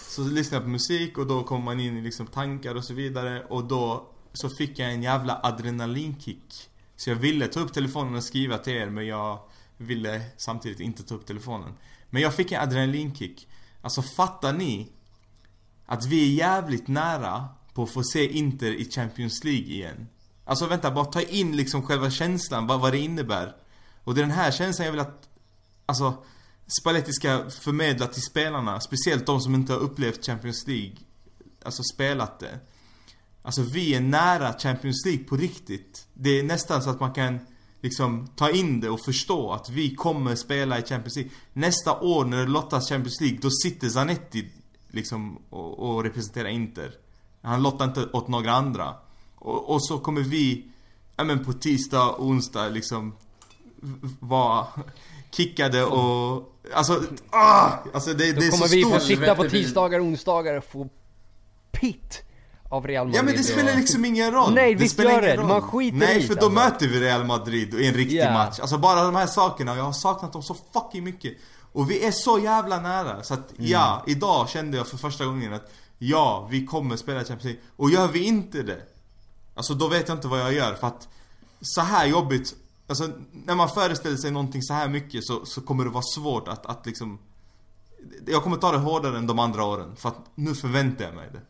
[SPEAKER 2] så lyssnade jag på musik och då kommer man in i liksom tankar och så vidare. Och då så fick jag en jävla adrenalinkick. Så jag ville ta upp telefonen och skriva till er men jag ville samtidigt inte ta upp telefonen. Men jag fick en adrenalinkick. Alltså fattar ni? Att vi är jävligt nära på att få se Inter i Champions League igen. Alltså vänta, bara ta in liksom själva känslan, vad, vad det innebär. Och det är den här känslan jag vill att, alltså, Spalletti ska förmedla till spelarna. Speciellt de som inte har upplevt Champions League. Alltså spelat det. Alltså vi är nära Champions League på riktigt. Det är nästan så att man kan liksom ta in det och förstå att vi kommer spela i Champions League. Nästa år när det lottas Champions League, då sitter Zanetti liksom och, och representerar Inter. Han lottar inte åt några andra. Och, och så kommer vi, ja men på tisdag, onsdag liksom vara kickade och... Alltså, ah! Alltså det, det är så
[SPEAKER 3] Då kommer vi få sitta på tisdagar och onsdagar och få pitt av Real Madrid.
[SPEAKER 2] Ja men det spelar liksom ingen roll.
[SPEAKER 3] Nej
[SPEAKER 2] det
[SPEAKER 3] visst gör det. Man skiter
[SPEAKER 2] Nej för då alltså. möter vi Real Madrid i en riktig yeah. match. Alltså bara de här sakerna, jag har saknat dem så fucking mycket. Och vi är så jävla nära. Så att mm. ja, idag kände jag för första gången att ja, vi kommer spela Champions League. Och gör vi inte det, alltså då vet jag inte vad jag gör. För att så här jobbigt, alltså när man föreställer sig någonting så här mycket så, så kommer det vara svårt att, att liksom jag kommer ta det hårdare än de andra åren. För att nu förväntar jag mig det.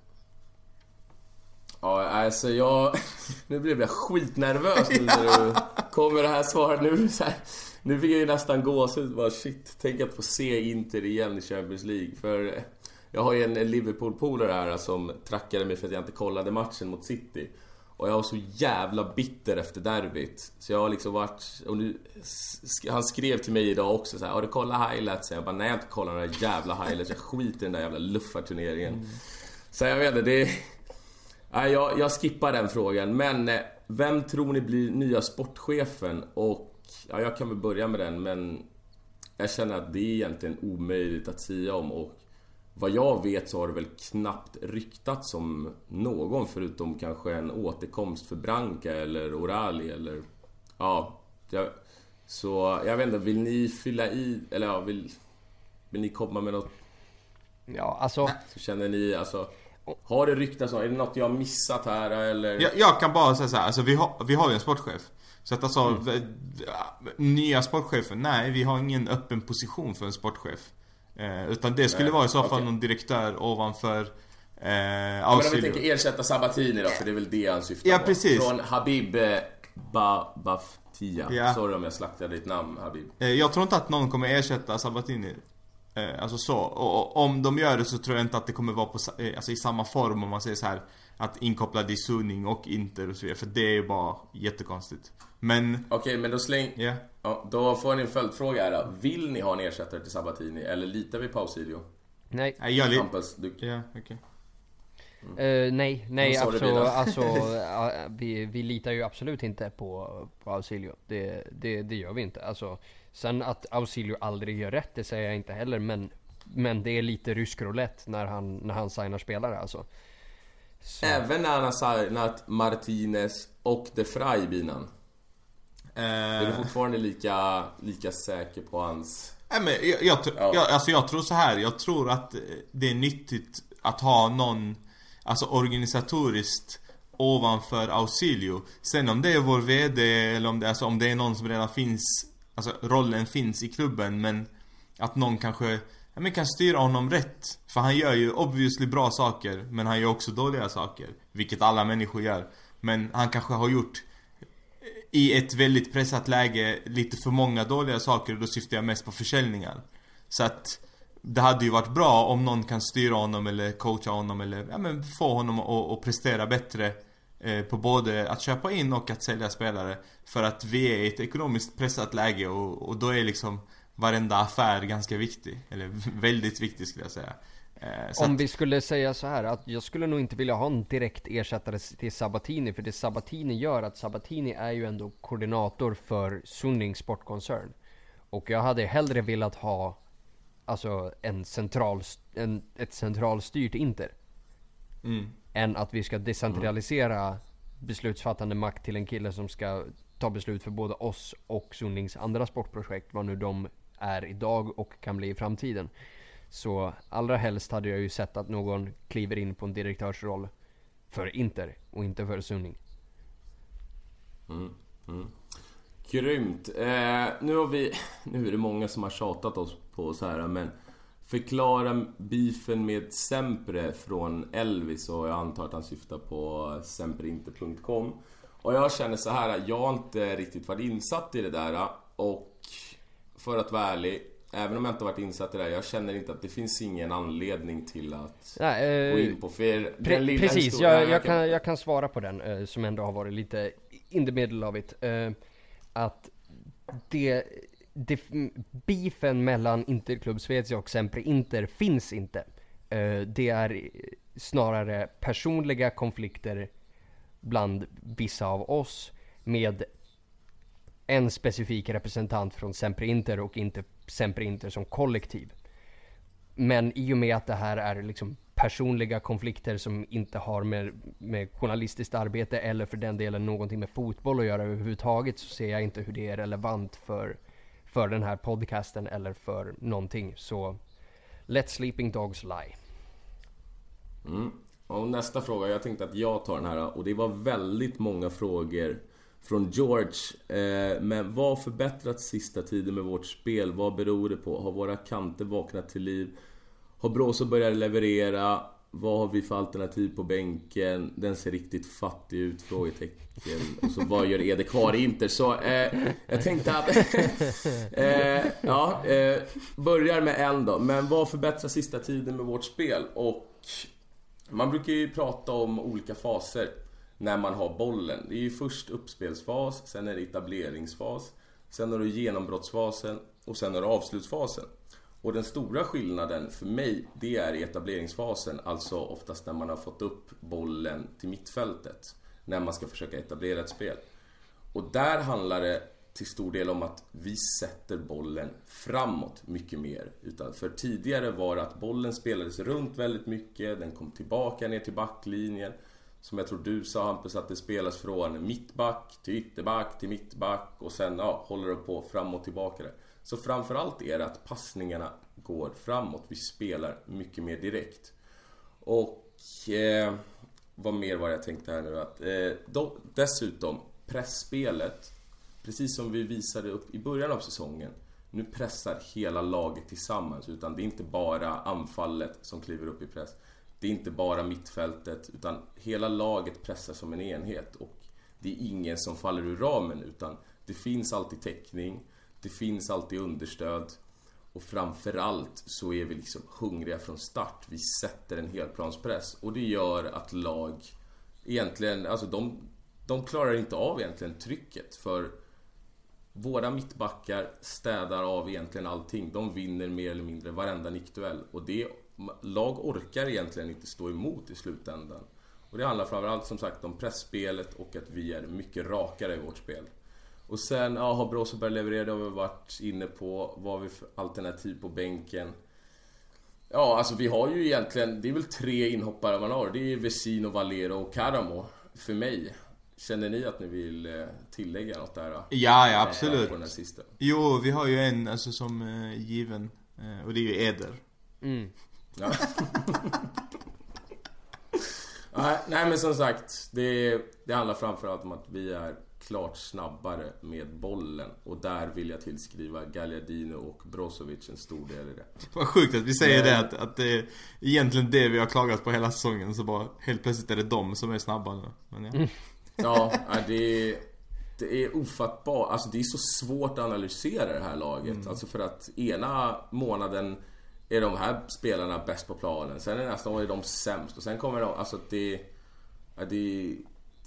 [SPEAKER 1] Ja, alltså jag... Nu blev jag skitnervös nu när du kom med det här svaret. Nu, så här, nu fick jag ju nästan gåshud. Bara shit, tänk att få se Inter igen i Champions League. För jag har ju en Liverpool-polare här som trackade mig för att jag inte kollade matchen mot City. Och jag var så jävla bitter efter derbyt. Så jag har liksom varit... Och nu, han skrev till mig idag också så här, Har du kollat highlights? Jag bara, nej jag har inte kollat några jävla highlights. Jag skiter i den där jävla luffarturneringen. Mm. Så jag vet inte, det... Nej, jag, jag skippar den frågan. Men eh, vem tror ni blir nya sportchefen? Och ja, jag kan väl börja med den, men jag känner att det är egentligen omöjligt att säga om. Och vad jag vet så har det väl knappt ryktats om någon förutom kanske en återkomst för Branca eller Orali eller... Ja, jag, så jag vet inte, vill ni fylla i, eller ja, vill... Vill ni komma med något?
[SPEAKER 3] Ja, alltså...
[SPEAKER 1] Så känner ni, alltså... Har det ryktats om, är det något jag har missat här eller?
[SPEAKER 2] Jag, jag kan bara säga så här, alltså vi har, vi har ju en sportchef. Så att alltså, mm. nya sportchefer, nej vi har ingen öppen position för en sportchef. Eh, utan det skulle nej, vara i så fall okay. någon direktör ovanför eh, ja,
[SPEAKER 1] men om vi tänker ersätta Sabatini då, för det är väl det han syftar
[SPEAKER 2] ja, på. Precis.
[SPEAKER 1] Från Habib eh, ba, Baftia. Ja. Sorry om jag slaktade ditt namn Habib.
[SPEAKER 2] Eh, jag tror inte att någon kommer ersätta Sabatini. Eh, alltså så. Och, om de gör det så tror jag inte att det kommer vara på, eh, alltså i samma form om man säger så här Att inkopplad i och Inter och så vidare. För det är bara jättekonstigt. Men...
[SPEAKER 1] Okej, okay, men då släng...
[SPEAKER 2] Yeah.
[SPEAKER 1] Ja, då får ni en följdfråga här då. Vill ni ha en ersättare till Sabatini eller litar vi på Ausilio?
[SPEAKER 3] Nej.
[SPEAKER 2] Nej, jag litar...
[SPEAKER 1] Hampus, du...
[SPEAKER 2] Ja, okej. Okay.
[SPEAKER 3] Mm. Uh, nej, nej alltså, alltså uh, vi, vi litar ju absolut inte på, på Ausilio. Det, det, det gör vi inte. Alltså, sen att Ausilio aldrig gör rätt, det säger jag inte heller. Men, men det är lite rysk roulette när han, när han signar spelare alltså.
[SPEAKER 1] Så. Även när han har signat Martinez och De Frey binan? Uh, är du fortfarande lika, lika säker på hans...
[SPEAKER 2] Nej men jag, jag, ja. jag, alltså jag tror så här. jag tror att det är nyttigt att ha någon Alltså organisatoriskt ovanför Ausilio. Sen om det är vår VD eller om det, alltså om det är någon som redan finns Alltså rollen finns i klubben men Att någon kanske ja, men kan styra honom rätt. För han gör ju obviously bra saker men han gör också dåliga saker. Vilket alla människor gör. Men han kanske har gjort i ett väldigt pressat läge lite för många dåliga saker och då syftar jag mest på försäljningar. Så att det hade ju varit bra om någon kan styra honom eller coacha honom eller ja, men få honom att, att prestera bättre på både att köpa in och att sälja spelare. För att vi är i ett ekonomiskt pressat läge och, och då är liksom varenda affär ganska viktig. Eller väldigt viktig skulle jag säga.
[SPEAKER 3] Eh, Om att... vi skulle säga så här att jag skulle nog inte vilja ha en direkt ersättare till Sabatini för det Sabatini gör att Sabatini är ju ändå koordinator för Sunning Sportkoncern. Och jag hade hellre velat ha alltså en central, en, ett centralstyrt Inter. Mm. Än att vi ska decentralisera mm. beslutsfattande makt till en kille som ska ta beslut för både oss och Sunnings andra sportprojekt. Vad nu de är idag och kan bli i framtiden. Så allra helst hade jag ju sett att någon kliver in på en direktörsroll för Inter och inte för Sunning.
[SPEAKER 1] Mm. Mm. Grymt. Eh, nu har vi... Nu är det många som har tjatat oss på så här, men... Förklara beefen med Sempre från Elvis och jag antar att han syftar på sempreinter.com. Och jag känner så här, jag har inte riktigt varit insatt i det där och för att vara ärlig, även om jag inte varit insatt i det, jag känner inte att det finns ingen anledning till att Nej, eh, gå in på för
[SPEAKER 3] pre Precis, jag, jag, kan, jag kan svara på den eh, som ändå har varit lite in the middle of it. Eh, att det, beefen mellan Interklubb Svezia och Sempre Inter finns inte. Uh, det är snarare personliga konflikter bland vissa av oss med en specifik representant från Sempre Inter och inte Sempre Inter som kollektiv. Men i och med att det här är liksom personliga konflikter som inte har med, med journalistiskt arbete eller för den delen någonting med fotboll att göra överhuvudtaget så ser jag inte hur det är relevant för, för den här podcasten eller för någonting. Så Let Sleeping Dogs Lie.
[SPEAKER 1] Mm. Och nästa fråga, jag tänkte att jag tar den här och det var väldigt många frågor från George. Eh, men vad förbättrats sista tiden med vårt spel? Vad beror det på? Har våra kanter vaknat till liv? Har Brås börjat leverera? Vad har vi för alternativ på bänken? Den ser riktigt fattig ut? Frågetecken. Och så vad gör Ede kvar i Inter? Så eh, jag tänkte att... eh, ja, eh, börjar med en då. Men vad förbättrar sista tiden med vårt spel? Och man brukar ju prata om olika faser när man har bollen. Det är ju först uppspelsfas, sen är det etableringsfas, sen har du genombrottsfasen och sen har du avslutsfasen. Och den stora skillnaden för mig, det är i etableringsfasen, alltså oftast när man har fått upp bollen till mittfältet. När man ska försöka etablera ett spel. Och där handlar det till stor del om att vi sätter bollen framåt mycket mer. Utan för tidigare var det att bollen spelades runt väldigt mycket, den kom tillbaka ner till backlinjen. Som jag tror du sa Hampus, att det spelas från mittback till ytterback till mittback och sen ja, håller det på fram och tillbaka där. Så framförallt är det att passningarna går framåt. Vi spelar mycket mer direkt. Och eh, vad mer var det jag tänkte här nu? Att eh, då, dessutom pressspelet Precis som vi visade upp i början av säsongen Nu pressar hela laget tillsammans. Utan det är inte bara anfallet som kliver upp i press. Det är inte bara mittfältet utan hela laget pressar som en enhet. Och det är ingen som faller ur ramen utan det finns alltid täckning. Det finns alltid understöd och framförallt så är vi liksom hungriga från start. Vi sätter en helplanspress och det gör att lag egentligen, alltså de, de klarar inte av egentligen trycket för våra mittbackar städar av egentligen allting. De vinner mer eller mindre varenda nickduell och det lag orkar egentligen inte stå emot i slutändan. Och det handlar framförallt som sagt om pressspelet och att vi är mycket rakare i vårt spel. Och sen, ja, har Broseberg levererat, det har vi varit inne på. Vad har vi för alternativ på bänken? Ja, alltså vi har ju egentligen, det är väl tre inhoppare man har. Det är Vesino, Valero och Karamo. För mig. Känner ni att ni vill eh, tillägga något där? Då?
[SPEAKER 2] Ja, ja absolut.
[SPEAKER 1] På den sista.
[SPEAKER 2] Jo, vi har ju en alltså som eh, given. Eh, och det är ju Eder.
[SPEAKER 3] Mm.
[SPEAKER 1] Ja. Nej men som sagt, det, det handlar framförallt om att vi är klart snabbare med bollen. Och där vill jag tillskriva Gagliardino och Brozovic en stor del i det.
[SPEAKER 2] Vad sjukt att vi säger det, att, att det är egentligen det vi har klagat på hela säsongen. Så bara helt plötsligt är det de som är snabba nu. Men ja.
[SPEAKER 1] Mm. Ja, det är, det är ofattbart. Alltså det är så svårt att analysera det här laget. Mm. Alltså för att ena månaden är de här spelarna bäst på planen. Sen är nästa år är de sämst. Och sen kommer de, alltså det... Det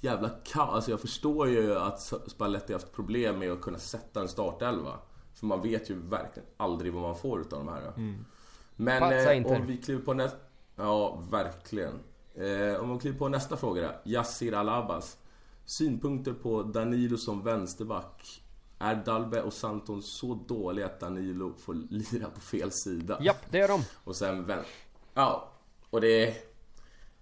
[SPEAKER 1] jävla kaos. Alltså jag förstår ju att Spalletti har haft problem med att kunna sätta en startelva. För man vet ju verkligen aldrig vad man får utav de här. Mm. Men eh, om vi kliver på nästa... Ja, verkligen. Eh, om vi kliver på nästa fråga då. Yassir Alabas. Synpunkter på Danilo som vänsterback. Är Dalbe och Santon så dåliga att Danilo får lira på fel sida?
[SPEAKER 3] Japp, det är de.
[SPEAKER 1] Och sen vän... Ja, och det...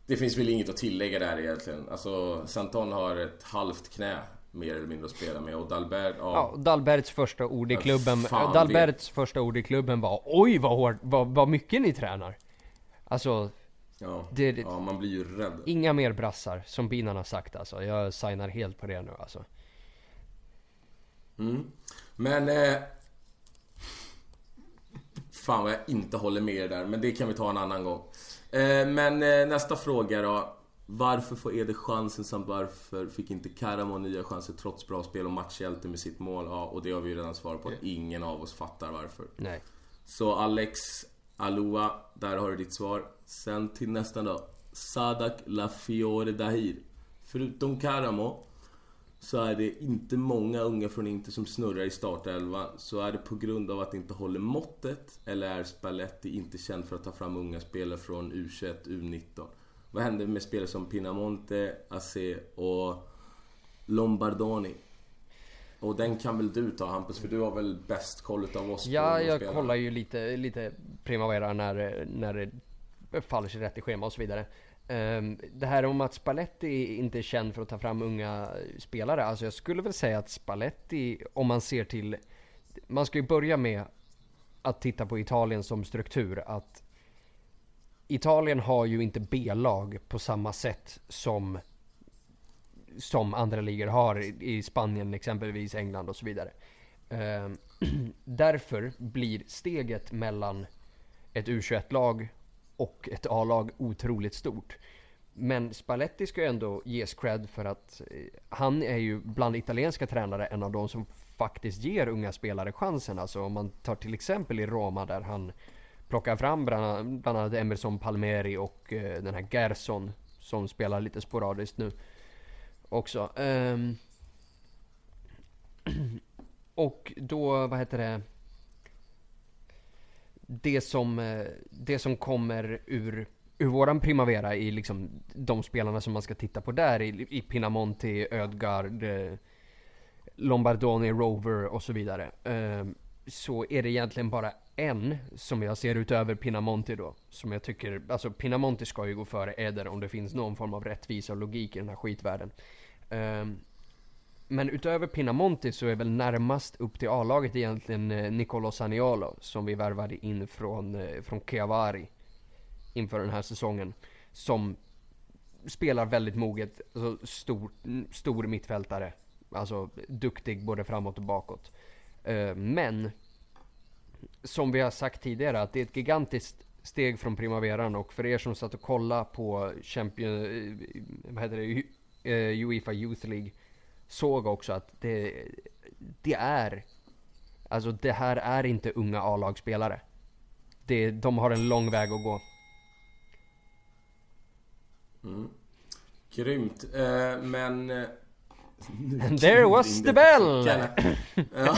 [SPEAKER 1] Det finns väl inget att tillägga där egentligen. Alltså, Santon har ett halvt knä mer eller mindre att spela med och Dalbert, ja.
[SPEAKER 3] ja Dalberts första ord i klubben, Fan, Dalberts vet. första ord i klubben var Oj vad hårt, vad, vad mycket ni tränar. Alltså
[SPEAKER 1] Ja, det, ja, man blir ju rädd.
[SPEAKER 3] Inga mer brassar, som Binan har sagt alltså. Jag signar helt på det nu alltså.
[SPEAKER 1] Mm. Men... Eh, fan vad jag inte håller med er där, men det kan vi ta en annan gång. Eh, men eh, nästa fråga då. Varför får Eder chansen samt varför fick inte Karamo nya chanser trots bra spel och matchhjälte med sitt mål? Ja, och det har vi ju redan svarat på. Ingen av oss fattar varför.
[SPEAKER 3] Nej.
[SPEAKER 1] Så Alex Aloa, där har du ditt svar. Sen till nästa då. Sadak Lafiore Dahir. Förutom Karamo så är det inte många unga från Inter som snurrar i startelvan. Så är det på grund av att det inte håller måttet eller är Spalletti inte känd för att ta fram unga spelare från U21, U19? Vad händer med spelare som Pinamonte, Ace och Lombardoni? Och den kan väl du ta Hampus, för du har väl bäst koll utav oss
[SPEAKER 3] Ja, jag spelare. kollar ju lite, lite Primavera när, när det faller sig rätt i schema och så vidare. Ehm, det här om att Spalletti inte är känd för att ta fram unga spelare. Alltså jag skulle väl säga att Spalletti, om man ser till... Man ska ju börja med att titta på Italien som struktur. Att Italien har ju inte B-lag på samma sätt som som andra ligor har i Spanien exempelvis, England och så vidare. Ehm, därför blir steget mellan ett U21-lag och ett A-lag otroligt stort. Men Spalletti ska ju ändå ges cred för att eh, han är ju bland italienska tränare en av de som faktiskt ger unga spelare chansen. Alltså om man tar till exempel i Roma där han plockar fram bland, annat Emerson Palmeri och eh, den här Gerson som spelar lite sporadiskt nu också. Ehm, och då, vad heter det? Det som, eh, det som kommer ur, ur våran Primavera i liksom de spelarna som man ska titta på där i, i Pinamonti, Ödgard, eh, Lombardoni, Rover och så vidare. Eh, så är det egentligen bara en som jag ser utöver Pinamonti då. Som jag tycker, alltså Pinamonti ska ju gå före Eder om det finns någon form av rättvisa och logik i den här skitvärlden men utöver Pinamonti så är väl närmast upp till A-laget egentligen eh, Nicolo Saniolo som vi värvade in från, eh, från Chiavari inför den här säsongen. Som spelar väldigt moget, alltså stor, stor mittfältare. Alltså duktig både framåt och bakåt. Eh, men som vi har sagt tidigare att det är ett gigantiskt steg från Primaveran och för er som satt och kollade på Champion, vad heter det, Uefa Youth League såg också att det, det är, alltså det här är inte unga A-lagsspelare. Det, de har en lång väg att gå.
[SPEAKER 1] Mm. Grymt. Eh, men... Eh,
[SPEAKER 3] there was the bell!
[SPEAKER 1] Ja.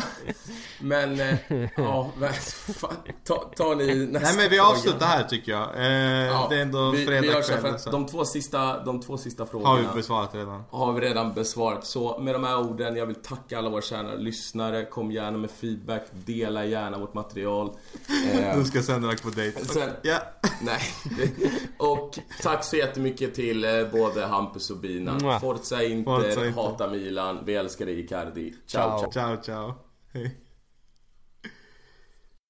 [SPEAKER 1] Men, eh, ja, men, fan, ta, ta ni nästa
[SPEAKER 2] Nej men vi avslutar här tycker jag. Eh,
[SPEAKER 1] Ja,
[SPEAKER 2] det är ändå
[SPEAKER 1] vi,
[SPEAKER 2] fredag kväll.
[SPEAKER 1] de två sista, de två sista
[SPEAKER 2] Har
[SPEAKER 1] frågorna
[SPEAKER 2] vi besvarat redan.
[SPEAKER 1] har vi redan besvarat. Så med de här orden, jag vill tacka alla våra kära lyssnare. Kom gärna med feedback, dela gärna vårt material. Eh,
[SPEAKER 2] Du ska iväg på dejt.
[SPEAKER 1] Sen-
[SPEAKER 2] Ja.
[SPEAKER 1] Nej. Och tack så jättemycket till eh, både Hampus och Bina. Forza Inter,
[SPEAKER 2] Forza Inter.
[SPEAKER 1] hata Milan, vi älskar dig Icardi. Ciao,
[SPEAKER 3] Ciao.
[SPEAKER 1] ciao.
[SPEAKER 2] Ciao ciao. Hej.